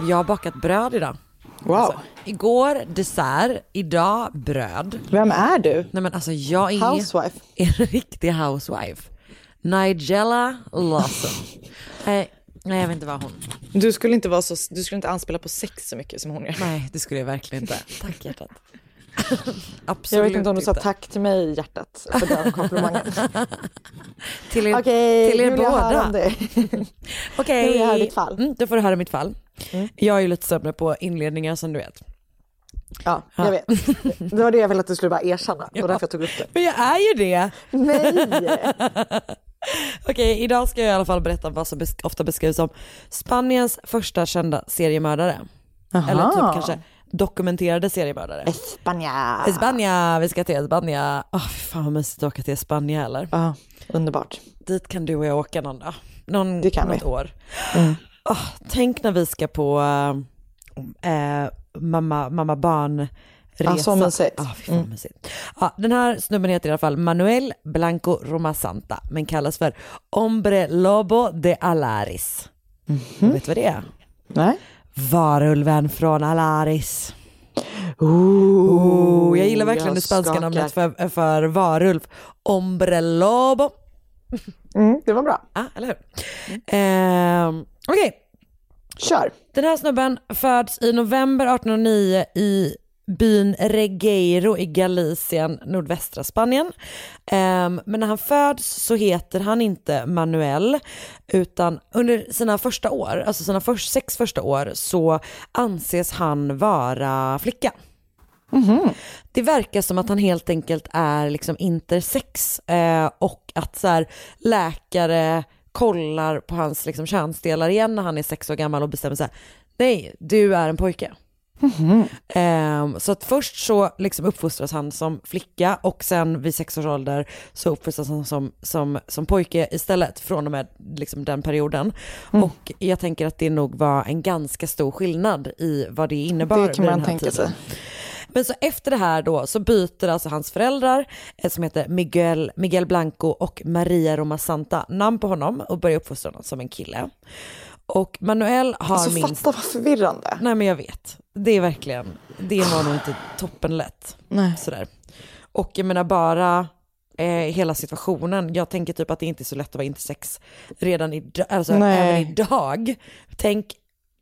Jag har bakat bröd idag. Wow. Igår dessert, idag bröd. Vem är du? Nej men alltså jag är Housewife. en riktig housewife. Nigella Lawson. nej, nej jag vet inte vad hon. Du skulle inte vara så, du skulle inte anspela på sex så mycket som hon gör. Nej det skulle jag verkligen inte. Tack hjärtat. Absolut Jag vet inte om du sa tack till mig hjärtat för den komplimangen. Till er, Okej, till er båda. Okej. Nu vill jag höra ditt fall. Mm, då får du höra mitt fall. Jag är ju lite sämre på inledningar som du vet. Ja, jag vet. Det var det jag ville att du skulle bara erkänna. Det var därför jag tog upp det. Men jag är ju det. Nej! Okej, idag ska jag i alla fall berätta vad som ofta beskrivs som Spaniens första kända seriemördare. Eller typ kanske dokumenterade seriemördare. Espanja. Spanien, vi ska till. Åh, fy fan vad mysigt att åka till Spanien eller? Ja, underbart. Dit kan du och jag åka någon dag. Någon, Det kan något vi. Mm. Åh, tänk när vi ska på äh, mamma, mamma barn resa. så mysigt. Fan mysigt. Ja, den här snubben heter i alla fall Manuel Blanco Romasanta men kallas för Hombre Lobo de Alaris. Mhm. Vet du vad det är? Nej. Varulven från Alaris. Ooh, Oh, jag gillar verkligen jag det spanska skakar. namnet för, för varulv. Hombre Lobo. Mm, det var bra. Ja, eller hur? Ehm, Okej, Kör. den här snubben föds i november 1809 i byn Regueiro i Galicien, nordvästra Spanien. Ehm, men när han föds så heter han inte Manuel, utan under sina första år, alltså sina sex första år, så anses han vara flicka. Det verkar som att han helt enkelt är liksom intersex eh, och att så här, läkare kollar på hans liksom, könsdelar igen när han är sex år gammal och bestämmer så här, nej, du är en pojke. Ehm, så att först så liksom uppfostras han som flicka och sen vid sex års ålder så uppfostras han som, som, som pojke istället från och med liksom den perioden. Och jag tänker att det nog var en ganska stor skillnad i vad det innebar Det kan man tänka tiden. sig. Men så efter det här då så byter alltså hans föräldrar eh, som heter Miguel, Miguel Blanco och Maria Roma Santa namn på honom och börjar uppfostra honom som en kille. Och Manuel har Alltså minst... fatta vad förvirrande. Nej men jag vet. Det är verkligen, det var nog inte toppenlätt. Nej. Sådär. Och jag menar bara eh, hela situationen, jag tänker typ att det inte är så lätt att vara intersex redan idag, alltså Nej. även idag. Tänk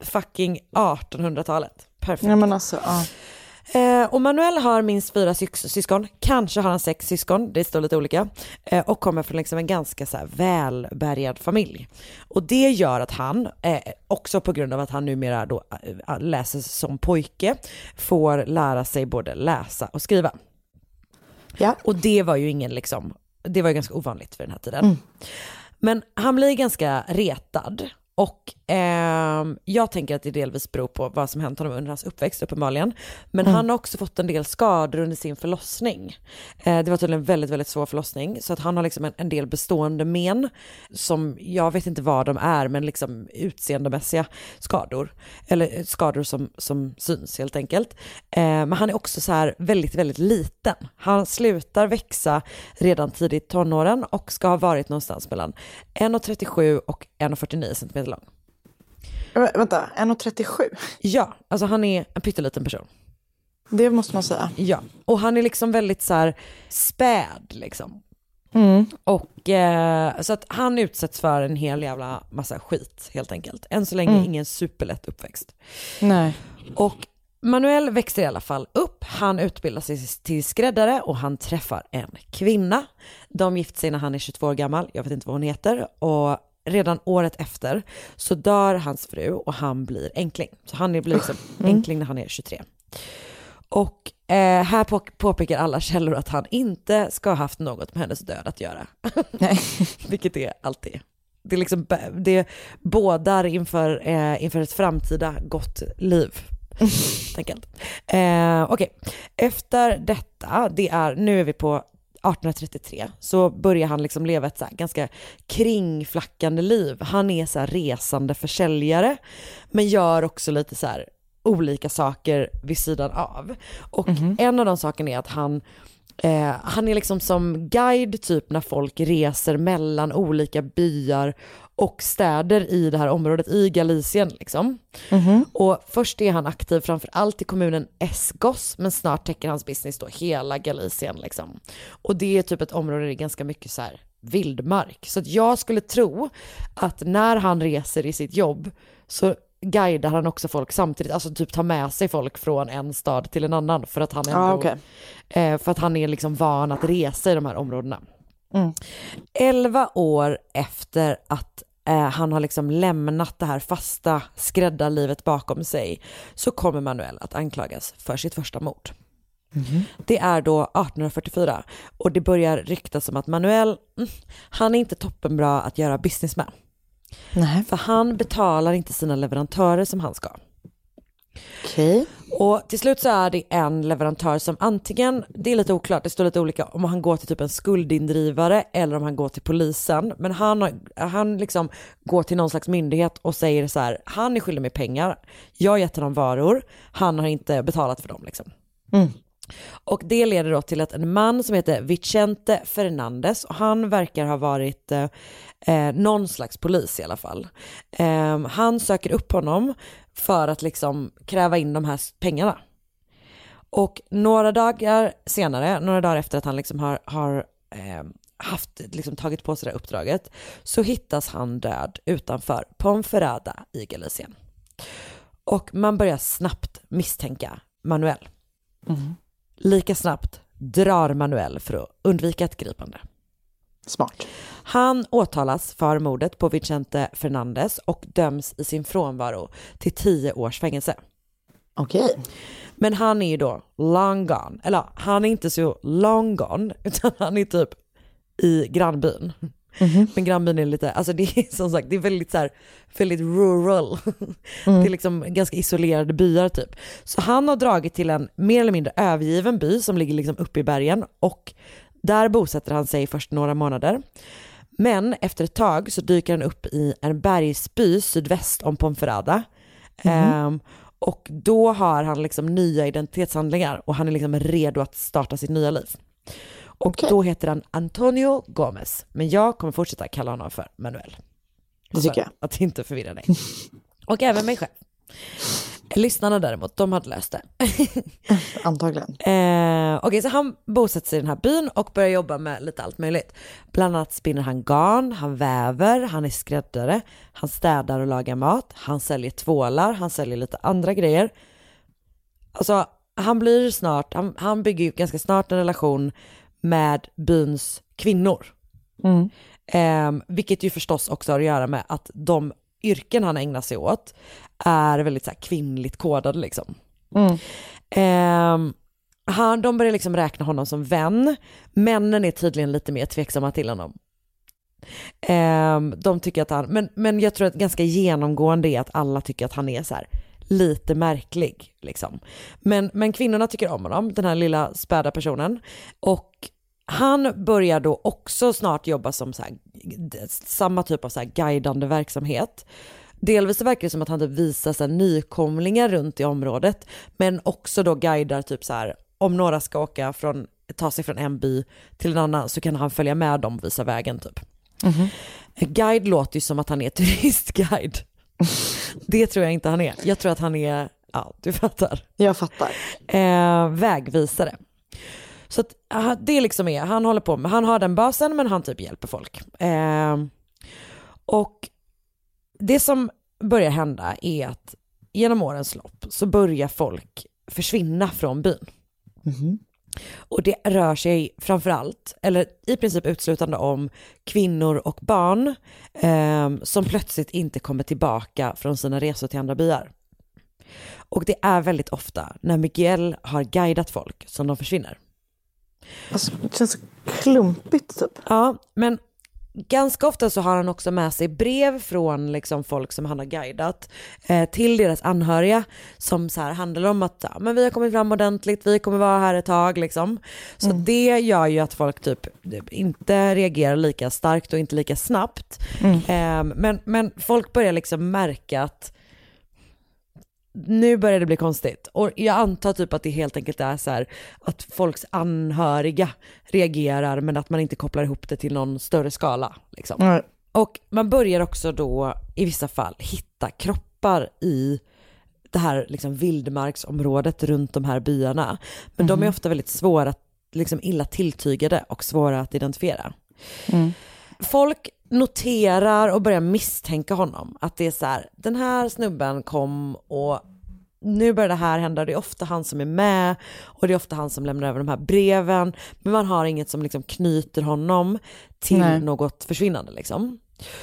fucking 1800-talet. Perfekt. Nej men alltså, ja. Eh, och Manuel har minst fyra sys- syskon, kanske har han sex syskon, det står lite olika. Eh, och kommer från liksom en ganska så här välbärgad familj. Och det gör att han, eh, också på grund av att han numera då eh, läser som pojke, får lära sig både läsa och skriva. Ja. Och det var ju ingen liksom, det var ju ganska ovanligt för den här tiden. Men han blir ganska retad och ehm, jag tänker att det delvis beror på vad som hänt honom under hans uppväxt uppenbarligen. Men han har också fått en del skador under sin förlossning. Eh, det var tydligen en väldigt, väldigt svår förlossning så att han har liksom en, en del bestående men som jag vet inte vad de är men liksom utseendemässiga skador. Eller eh, skador som, som syns helt enkelt. Eh, men han är också så här väldigt, väldigt liten. Han slutar växa redan tidigt tonåren och ska ha varit någonstans mellan 1,37 och 1,49 cm lång. Vä- Vänta, 1,37? Ja, alltså han är en pytteliten person. Det måste man säga. Ja, och han är liksom väldigt så här späd liksom. Mm. Och eh, så att han utsätts för en hel jävla massa skit helt enkelt. Än så länge Mm. ingen superlätt uppväxt. Nej. Och Manuel växer i alla fall upp, han utbildar sig till skräddare och han träffar en kvinna. De gifter sig när han är 22 år gammal, jag vet inte vad hon heter. Och redan året efter så dör hans fru och han blir enkling. Så han blir liksom enkling när han är 23. Och eh, här på, påpekar alla källor att han inte ska ha haft något med hennes död att göra. Nej. Vilket det alltid är. Det, är liksom, det bådar inför, eh, inför ett framtida gott liv. helt enkelt. Eh, Okej, efter detta, det är, nu är vi på 1833, så börjar han liksom leva ett så ganska kringflackande liv. Han är så här resande försäljare, men gör också lite så här olika saker vid sidan av. Och en av de sakerna är att han Eh, han är liksom som guide typ när folk reser mellan olika byar och städer i det här området i Galicien liksom. Och först är han aktiv framför allt i kommunen Esgos men snart täcker hans business då hela Galicien liksom. Och det är typ ett område där det är ganska mycket så här vildmark. Så att jag skulle tro att när han reser i sitt jobb så guidar han också folk samtidigt, alltså typ tar med sig folk från en stad till en annan för att han ändå, Ja, okej. eh, för att han är liksom van att resa i de här områdena. Elva år efter att eh, han har liksom lämnat det här fasta skräddarlivet bakom sig så kommer Manuel att anklagas för sitt första mord. Det är då 1844 och det börjar ryktas om att Manuel, mm, han är inte toppenbra att göra business med. Nej. För han betalar inte sina leverantörer som han ska. Okej. Och till slut så är det en leverantör som antingen, det är lite oklart, det står lite olika om han går till typ en skuldindrivare eller om han går till polisen. Men han, han liksom går till någon slags myndighet och säger så här, han är skyldig mig pengar, jag har gett honom varor, han har inte betalat för dem liksom. Mm. Och det leder då till att en man som heter Vicente Fernandez, och han verkar ha varit eh, eh, någon slags polis i alla fall. Eh, han söker upp honom för att liksom kräva in de här pengarna. Och några dagar senare, några dagar efter att han liksom har, har eh, haft, liksom tagit på sig det här uppdraget, så hittas han död utanför Ponferrada i Galicien. Och man börjar snabbt misstänka Manuel. Mm. Lika snabbt drar Manuel för att undvika ett gripande. Smart. Han åtalas för mordet på Vicente Fernandez och döms i sin frånvaro till tio års fängelse. Okej. Men han är ju då long gone, eller han är inte så long gone, utan han är typ i grannbyn. Men grannbyn är lite, alltså det är som sagt, det är väldigt så här, väldigt rural. Det är liksom ganska isolerade byar typ. Så han har dragit till en mer eller mindre övergiven by som ligger liksom uppe i bergen och där bosätter han sig först några månader. Men efter ett tag så dyker han upp i en bergsby sydväst om Ponferrada. Ehm, och då har han liksom nya identitetshandlingar och han är liksom redo att starta sitt nya liv. Och Okej. då heter han Antonio Gomez, men jag kommer fortsätta kalla honom för Manuel. Det tycker För jag. Att inte förvirra dig. Och även mig själv. Lyssnarna däremot, de hade löst det. Antagligen. Eh, Okej, så han bosätter sig i den här byn och börjar jobba med lite allt möjligt. Bland annat spinner han garn, han väver, han är skräddare, han städar och lagar mat, han säljer tvålar, han säljer lite andra grejer. Alltså, han blir snart, han, han bygger ju ganska snart en relation med byns kvinnor. Eh, vilket ju förstås också har att göra med att de yrken han ägnar sig åt är väldigt så här kvinnligt kodade liksom. Ehm, han, de börjar liksom räkna honom som vän. Männen är tydligen lite mer tveksamma till honom. Ehm, de tycker att han, men, men jag tror att ganska genomgående är att alla tycker att han är så här lite märklig. Liksom. Men, men kvinnorna tycker om honom, den här lilla späda personen. Och han börjar då också snart jobba som så här, samma typ av så guidande verksamhet. Delvis verkar det som att han typ visar så nykomlingar runt i området, men också då guidar typ så här, om några ska åka från, ta sig från en by till en annan så kan han följa med dem och visa vägen typ. Guide låter ju som att han är turistguide. Det tror jag inte han är. Jag tror att han är, ja du fattar Jag fattar. eh, vägvisare. Så att, det liksom är, han håller på med, han har den basen men han typ hjälper folk. Eh, och det som börjar hända är att genom årens lopp så börjar folk försvinna från byn. Och det rör sig framförallt, eller i princip uteslutande om kvinnor och barn eh, som plötsligt inte kommer tillbaka från sina resor till andra byar. Och det är väldigt ofta när Miguel har guidat folk som de försvinner. Alltså, det känns så klumpigt typ. Ja, men ganska ofta så har han också med sig brev från liksom folk som han har guidat eh, till deras anhöriga som så här handlar om att ja, men vi har kommit fram ordentligt, vi kommer vara här ett tag liksom. Så det gör ju att folk typ inte reagerar lika starkt och inte lika snabbt. Eh, men, men folk börjar liksom märka att nu börjar det bli konstigt. Och jag antar typ att det helt enkelt är så här att folks anhöriga reagerar men att man inte kopplar ihop det till någon större skala. Liksom. Nej. Och man börjar också då i vissa fall hitta kroppar i det här liksom vildmarksområdet runt de här byarna. Men de är ofta väldigt svåra, att- liksom illa tilltygade och svåra att identifiera. Folk noterar och börjar misstänka honom. Att det är så här, den här snubben kom och nu börjar det här hända. Det är ofta han som är med och det är ofta han som lämnar över de här breven. Men man har inget som liksom knyter honom till Nej. något försvinnande liksom.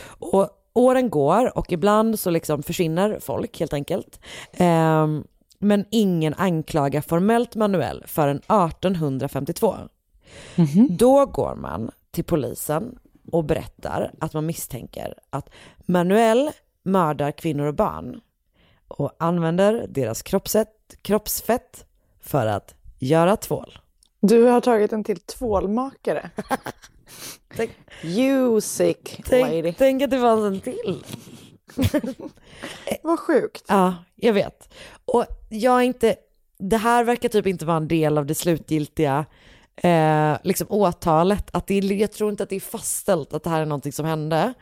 Och åren går och ibland så liksom försvinner folk helt enkelt. Ehm, men ingen anklagar formellt Manuel förrän 1852. Då går man till polisen och berättar att man misstänker att Manuel mördar kvinnor och barn och använder deras kroppsfett, kroppsfett för att göra tvål. Du har tagit en till tvålmakare. Tänk, You sick lady. tänk, tänk att det fanns en till. Vad sjukt. Ja, jag vet. Och jag är inte det här verkar typ inte vara en del av det slutgiltiga eh, liksom åtalet. Att det, jag tror inte att det är fastställt att det här är någonting som hände.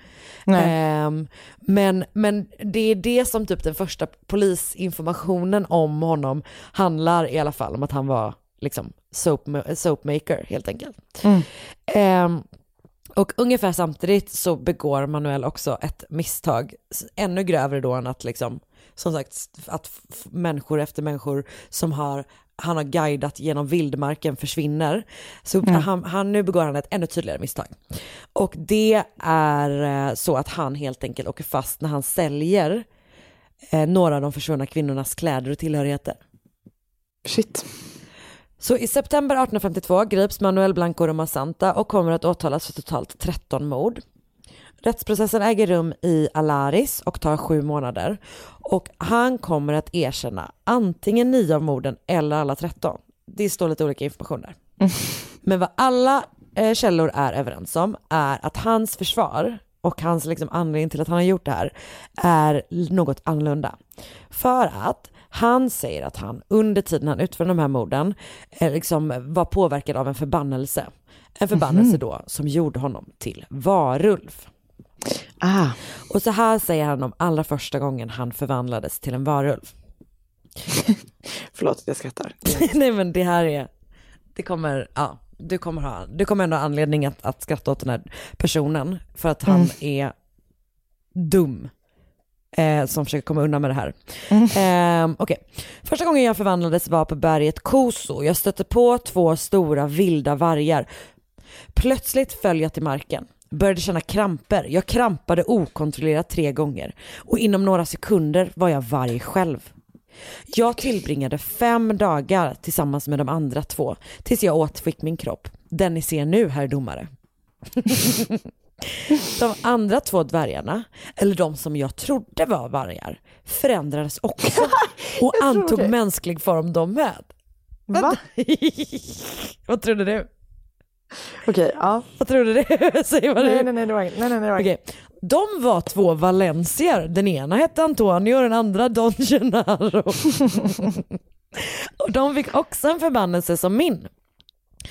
Ehm, men, men det är det som typ den första polisinformationen om honom handlar i alla fall om att han var liksom soap, soapmaker helt enkelt. Ehm, och ungefär samtidigt så begår Manuel också ett misstag, ännu grövre då än att liksom, som sagt, att människor efter människor som har, han har guidat genom vildmarken försvinner. Så han, han, nu begår han ett ännu tydligare misstag. Och det är eh, så att han helt enkelt åker fast när han säljer eh, några av de försvunna kvinnornas kläder och tillhörigheter. Shit. Så i september 1852 grips Manuel Blanco Roma Santa och kommer att åtalas för totalt 13 mord. Rättsprocessen äger rum i Alaris och tar sju månader. Och han kommer att erkänna antingen nio av morden eller alla 13. Det står lite olika information där. Men vad alla eh, källor är överens om är att hans försvar och hans liksom, anledning till att han har gjort det här är något annorlunda. För att han säger att han under tiden han utförde de här morden eh, liksom var påverkad av en förbannelse. En förbannelse då som gjorde honom till varulv. Ah. Och så här säger han om allra första gången han förvandlades till en varulv. Förlåt att jag skrattar. Nej men det här är, det kommer, ja, du kommer ha, du kommer ändå ha anledning att, att skratta åt den här personen för att han är dum. Eh, som försöker komma undan med det här. Eh, Okej, första gången jag förvandlades var på berget Koso. Jag stötte på två stora vilda vargar. Plötsligt föll jag till marken. Började känna kramper. Jag krampade okontrollerat tre gånger. Och inom några sekunder var jag varg själv. Jag tillbringade fem dagar tillsammans med de andra två tills jag återfick min kropp. Den ni ser nu, herr domare. de andra två dvärgarna, eller de som jag trodde var vargar, förändrades också och antog mänsklig form de med. Va? Vad trodde du? Okej, ja. Vad trodde du? Säg vad. Nej, nej, nej, det var inget. Nej, nej, nej, det. Okej. De var två valencier. Den ena hette Antonio och den andra Don Gennaro. och de fick också en förbannelse som min.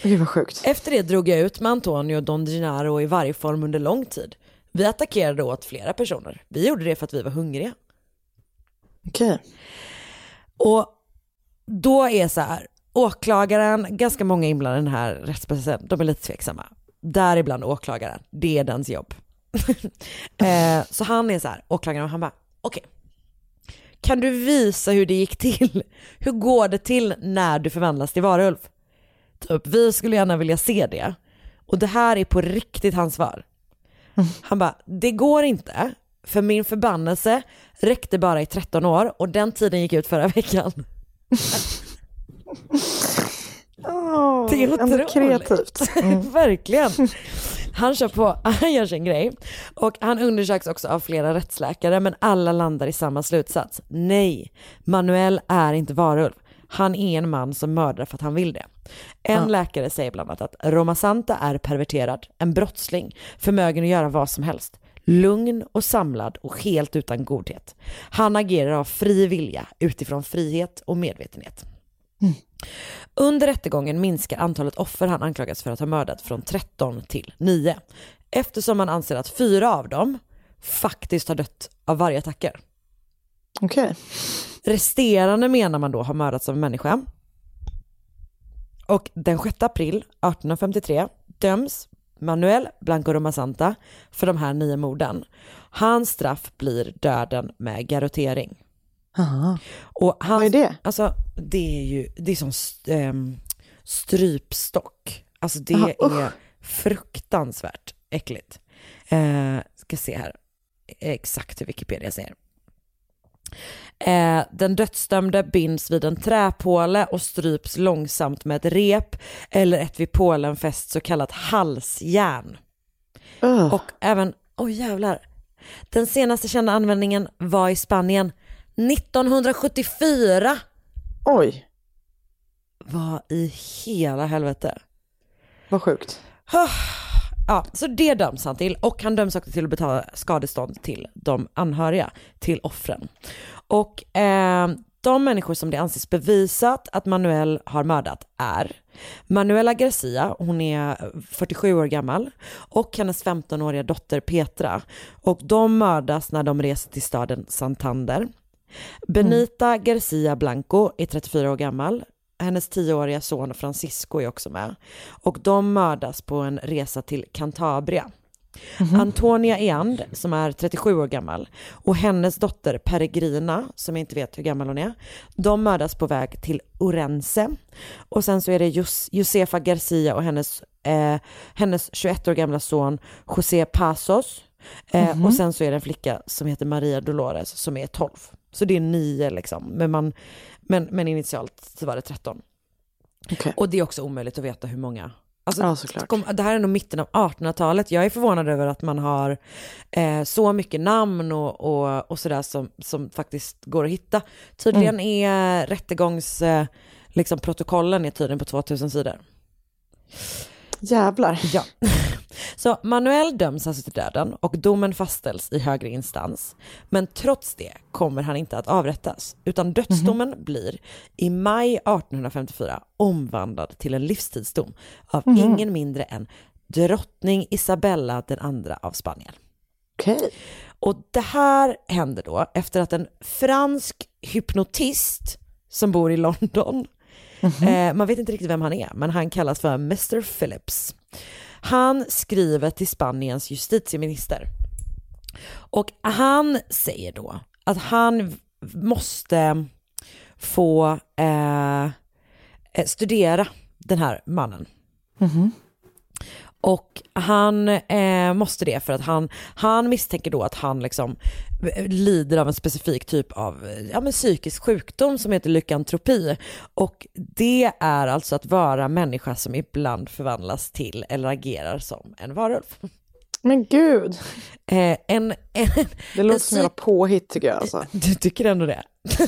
Gud vad sjukt. Efter det drog jag ut med Antonio och Don Gennaro i varje form under lång tid. Vi attackerade åt flera personer. Vi gjorde det för att vi var hungriga. Okej. Och då är så här, åklagaren, ganska många inblandade i den här rättsprocessen, de är lite tveksamma. Däribland åklagaren, det är dens jobb. eh, så han är så här, åklagaren, och han bara, okej. Kan du visa hur det gick till? Hur går det till när du förvandlas till varulv? Typ, vi skulle gärna vilja se det. Och det här är på riktigt hans svar. Han bara, det går inte, för min förbannelse räckte bara i 13 år och den tiden gick ut förra veckan. Oh, Det är otroligt. kreativt. Verkligen. Han kör på, han gör sin grej. Och han undersöks också av flera rättsläkare men alla landar i samma slutsats. Nej, Manuel är inte varulv. Han är en man som mördar för att han vill det. En läkare säger bland annat att Roma Santa är perverterad, en brottsling, förmögen att göra vad som helst. Lugn och samlad och helt utan godhet. Han agerar av fri vilja utifrån frihet och medvetenhet. Under rättegången minskar antalet offer han anklagas för att ha mördat från 13 till 9. Eftersom man anser att fyra av dem faktiskt har dött av vargattacker. Okej. Resterande menar man då har mördats av en människa. Och den 6 april 1853 döms Manuel Blanco Roma Santa för de här nio morden. Hans straff blir döden med garrottering. Aha. Och hans, Vad är det? Alltså det är ju, det är som ehm, strypstock. Alltså det Aha, usch. är fruktansvärt äckligt. Eh, ska se här exakt hur Wikipedia säger. Eh, den dödsdömde binds vid en träpåle och stryps långsamt med ett rep eller ett vid pålen fäst så kallat halsjärn. Ugh. Och även, oj jävlar, den senaste kända användningen var i Spanien 1974. Oj, Vad i hela helvete? vad sjukt. Ja, så det döms han till och han döms också till att betala skadestånd till de anhöriga till offren. Och eh, de människor som det anses bevisat att Manuel har mördat är Manuela Garcia, hon är 47 år gammal, och hennes 15-åriga dotter Petra. Och de mördas när de reser till staden Santander. Benita Garcia Blanco är 34 år gammal. Hennes 10-åriga son Francisco är också med. Och de mördas på en resa till Cantabria. Antonia Eand, som är 37 år gammal, och hennes dotter Peregrina, som jag inte vet hur gammal hon är, de mördas på väg till Orense. Och sen så är det Jos- Josefa Garcia och hennes, eh, hennes 21 år gamla son José Pasos. Eh, Och sen så är det en flicka som heter Maria Dolores som är 12. Så det är nio liksom, men, man, men, men initialt så var det 13. Okej. Och det är också omöjligt att veta hur många. Alltså, Ja, såklart. kom, det här är nog mitten av 1800-talet. Jag är förvånad över att man har eh, så mycket namn och, och, och sådär som, som faktiskt går att hitta. Tydligen är rättegångs, eh, liksom protokollen är tydligen på 2000 sidor. Jävlar. Ja. Så Manuel döms alltså till döden och domen fastställs i högre instans. Men trots det kommer han inte att avrättas, utan dödsdomen blir i maj 1854 omvandlad till en livstidsdom av ingen mindre än drottning Isabella den andra av Spanien. Okej. Och det här händer då efter att en fransk hypnotist som bor i London, eh, man vet inte riktigt vem han är, men han kallas för Mr. Phillips. Han skriver till Spaniens justitieminister. Och han säger då att han måste få eh, eh, studera den här mannen. Och han eh, måste det för att han, han misstänker då att han liksom lider av en specifik typ av ja, men psykisk sjukdom som heter lykantropi. Och det är alltså att vara människa som ibland förvandlas till eller agerar som en varulv. Men gud, Eh, en, en, det låter en som jävla påhitt tycker jag alltså. du tycker ändå det?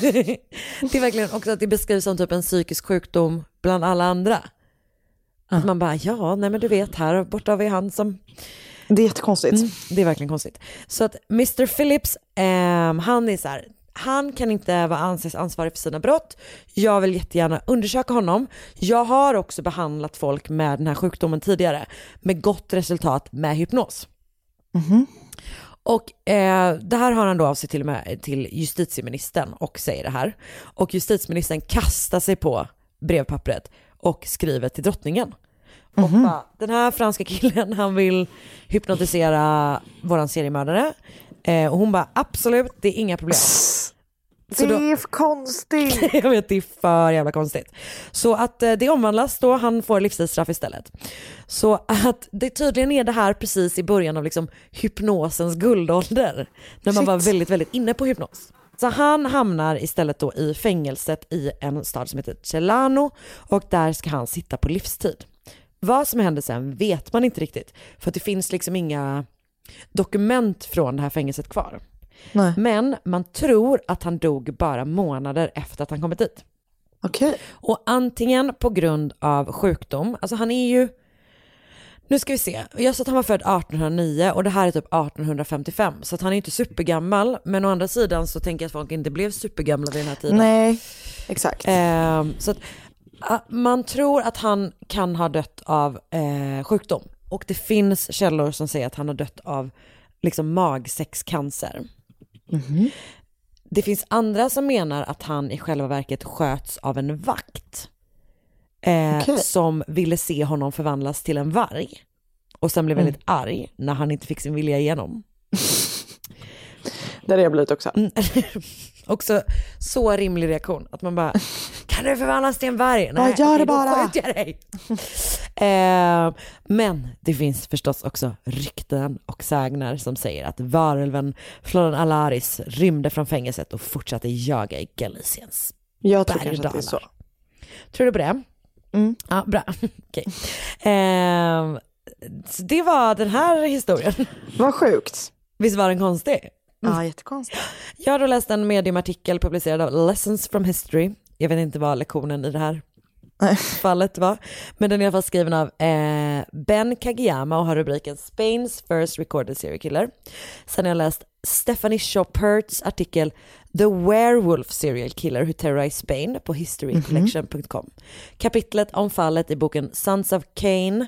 det är verkligen också att det beskrivs som typ en psykisk sjukdom bland alla andra. Att man bara, ja, nej men du vet, här borta har vi han som Det är jättekonstigt. Mm, det är verkligen konstigt. Så att Mr. Phillips, ehm, han är så här, han kan inte vara anses ansvarig för sina brott. Jag vill jättegärna undersöka honom. Jag har också behandlat folk med den här sjukdomen tidigare med gott resultat med hypnos. Och eh, det här har han då av sig till med till justitieministern och säger det här. Och justitieministern kastar sig på brevpappret och skriver till drottningen. Och bara, den här franska killen han vill hypnotisera våran seriemördare. Eh, och hon bara absolut, det är inga problem. Så det är för konstigt. jag vet, det är för jävla konstigt. Så att eh, det omvandlas då, han får livstidsstraff istället. Så att det tydligen är det här precis i början av liksom hypnosens guldålder. När man Shit. var väldigt, väldigt inne på hypnos. Så han hamnar istället då i fängelset i en stad som heter Celano och där ska han sitta på livstid. Vad som händer sen vet man inte riktigt, för att det finns liksom inga dokument från det här fängelset kvar. Nej. Men man tror att han dog bara månader efter att han kommit dit. Okej. Och antingen på grund av sjukdom, alltså han är ju, nu ska vi se, jag sa att han var född 1809 och det här är typ 1855, så att han är inte supergammal, men å andra sidan så tänker jag att folk inte blev supergamla vid den här tiden. Nej, exakt. Ehm, så att, man tror att han kan ha dött av eh, sjukdom. Och det finns källor som säger att han har dött av liksom magsäckscancer. Det finns andra som menar att han i själva verket sköts av en vakt. Eh, Okej. Som ville se honom förvandlas till en varg. Och sen blev väldigt arg när han inte fick sin vilja igenom. Där är jag blivit också. Också så rimlig reaktion, att man bara, kan du förvandlas till en varg? Ja, gör det okej, då bara. skjuter jag dig. eh, men det finns förstås också rykten och sägner som säger att varulven Florian Alaris rymde från fängelset och fortsatte jaga i Galiciens Jag tror kanske att det är så. Tror du på det? Mm. Ja, bra. Okej. Eh, det var den här historien. Vad sjukt. Visst var den konstig? Ja, jättekonstigt. Jag har då läst en mediumartikel publicerad av Lessons from History. Jag vet inte vad lektionen i det här fallet var. Men den är i alla fall skriven av eh, Ben Kageyama och har rubriken Spains first recorded serial killer. Sen har jag läst Stephanie Shopperts artikel The Werewolf Serial Killer Who Terrorized Spain på historycollection.com. Kapitlet om fallet i boken Sons of Cain,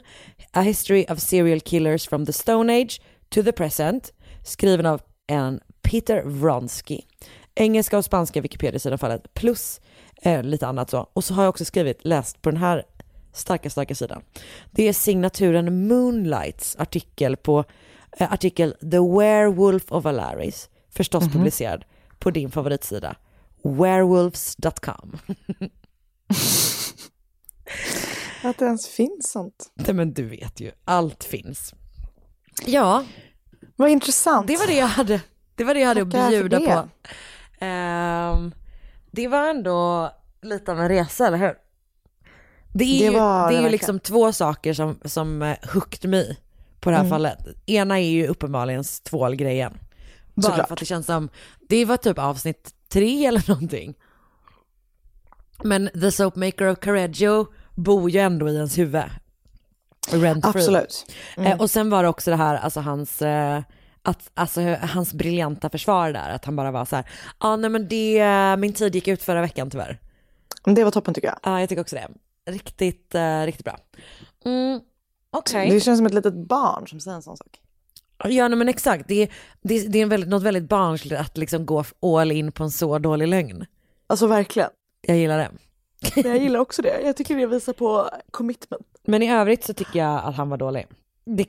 A History of Serial Killers from the Stone Age to the Present, skriven av en Peter Vronsky. Engelska och spanska Wikipedia-sidan fallet, plus eh, lite annat så. Och så har jag också skrivit, läst på den här starka, starka sidan. Det är signaturen Moonlights artikel på eh, artikel The Werewolf of Alaris, förstås Mhm. publicerad på din favoritsida, werewolves.com. Att det ens finns sånt. Nej men du vet ju, allt finns. Ja, Vad intressant. det var det jag hade, det var det jag hade Tackar att bjuda på. Ehm, det var ändå lite av en resa, eller hur? Det är Det ju, var det är ju liksom två saker som, som eh, hooked mig på det här Mm. fallet. Ena är ju uppenbarligen tvålgrejen. Bara Såklart. för att det känns som, det var typ avsnitt tre eller någonting. Men The Soapmaker of Correggio bor ju ändå i ens huvud. Rent. Absolut. Mm. Eh, och sen var det också det här, alltså hans, eh, att, alltså, hans briljanta försvar där, att han bara var så här, ja ah, nej men det, min tid gick ut förra veckan tyvärr. Det var toppen tycker jag. Ja, jag tycker också det. Riktigt, eh, riktigt bra. Mm, Okej. Det känns som ett litet barn som säger en sån sak. Ja nej, men exakt, det, är- det, det är en väldigt, något väldigt barnsligt att liksom gå all in på en så dålig lögn. Alltså verkligen. Jag gillar det. Jag gillar också det. Jag tycker det visar på commitment. Men i övrigt så tycker jag att han var dålig. Det,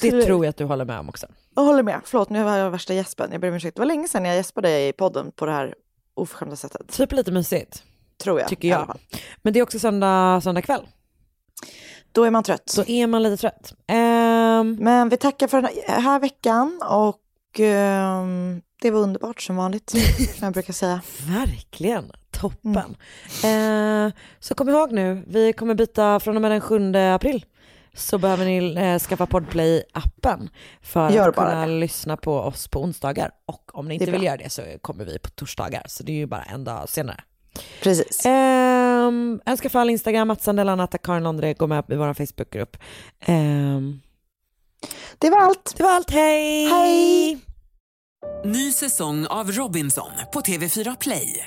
det, tror jag att du håller med om också. Jag håller med. Förlåt, nu var jag värsta gäspen. Jag ber om ursäkt. Det var länge sedan jag gäspade i podden på det här oförskämda sättet. Typ lite mysigt, Tror jag. tycker jag. Men det är också söndag, söndag kväll. Då är man trött. Då är man lite trött. Ehm, Men vi tackar för den här veckan och ehm, det var underbart som vanligt, som jag brukar säga. Verkligen, toppen. Eh, så kom ihåg nu, vi kommer byta från och med den 7 april. Så behöver ni eh, skaffa Podplay-appen för Gör att kunna det. lyssna på oss på onsdagar. Och om ni inte vill bra. göra det så kommer vi på torsdagar. Så det är ju bara en dag senare. Precis. Um, önskar fall Instagram, att Sandella Natta, Karin Londre, gå med i vår Facebookgrupp. Ehm, Det var allt. det var allt, hej! Hej! Ny säsong av Robinson på TV4 Play.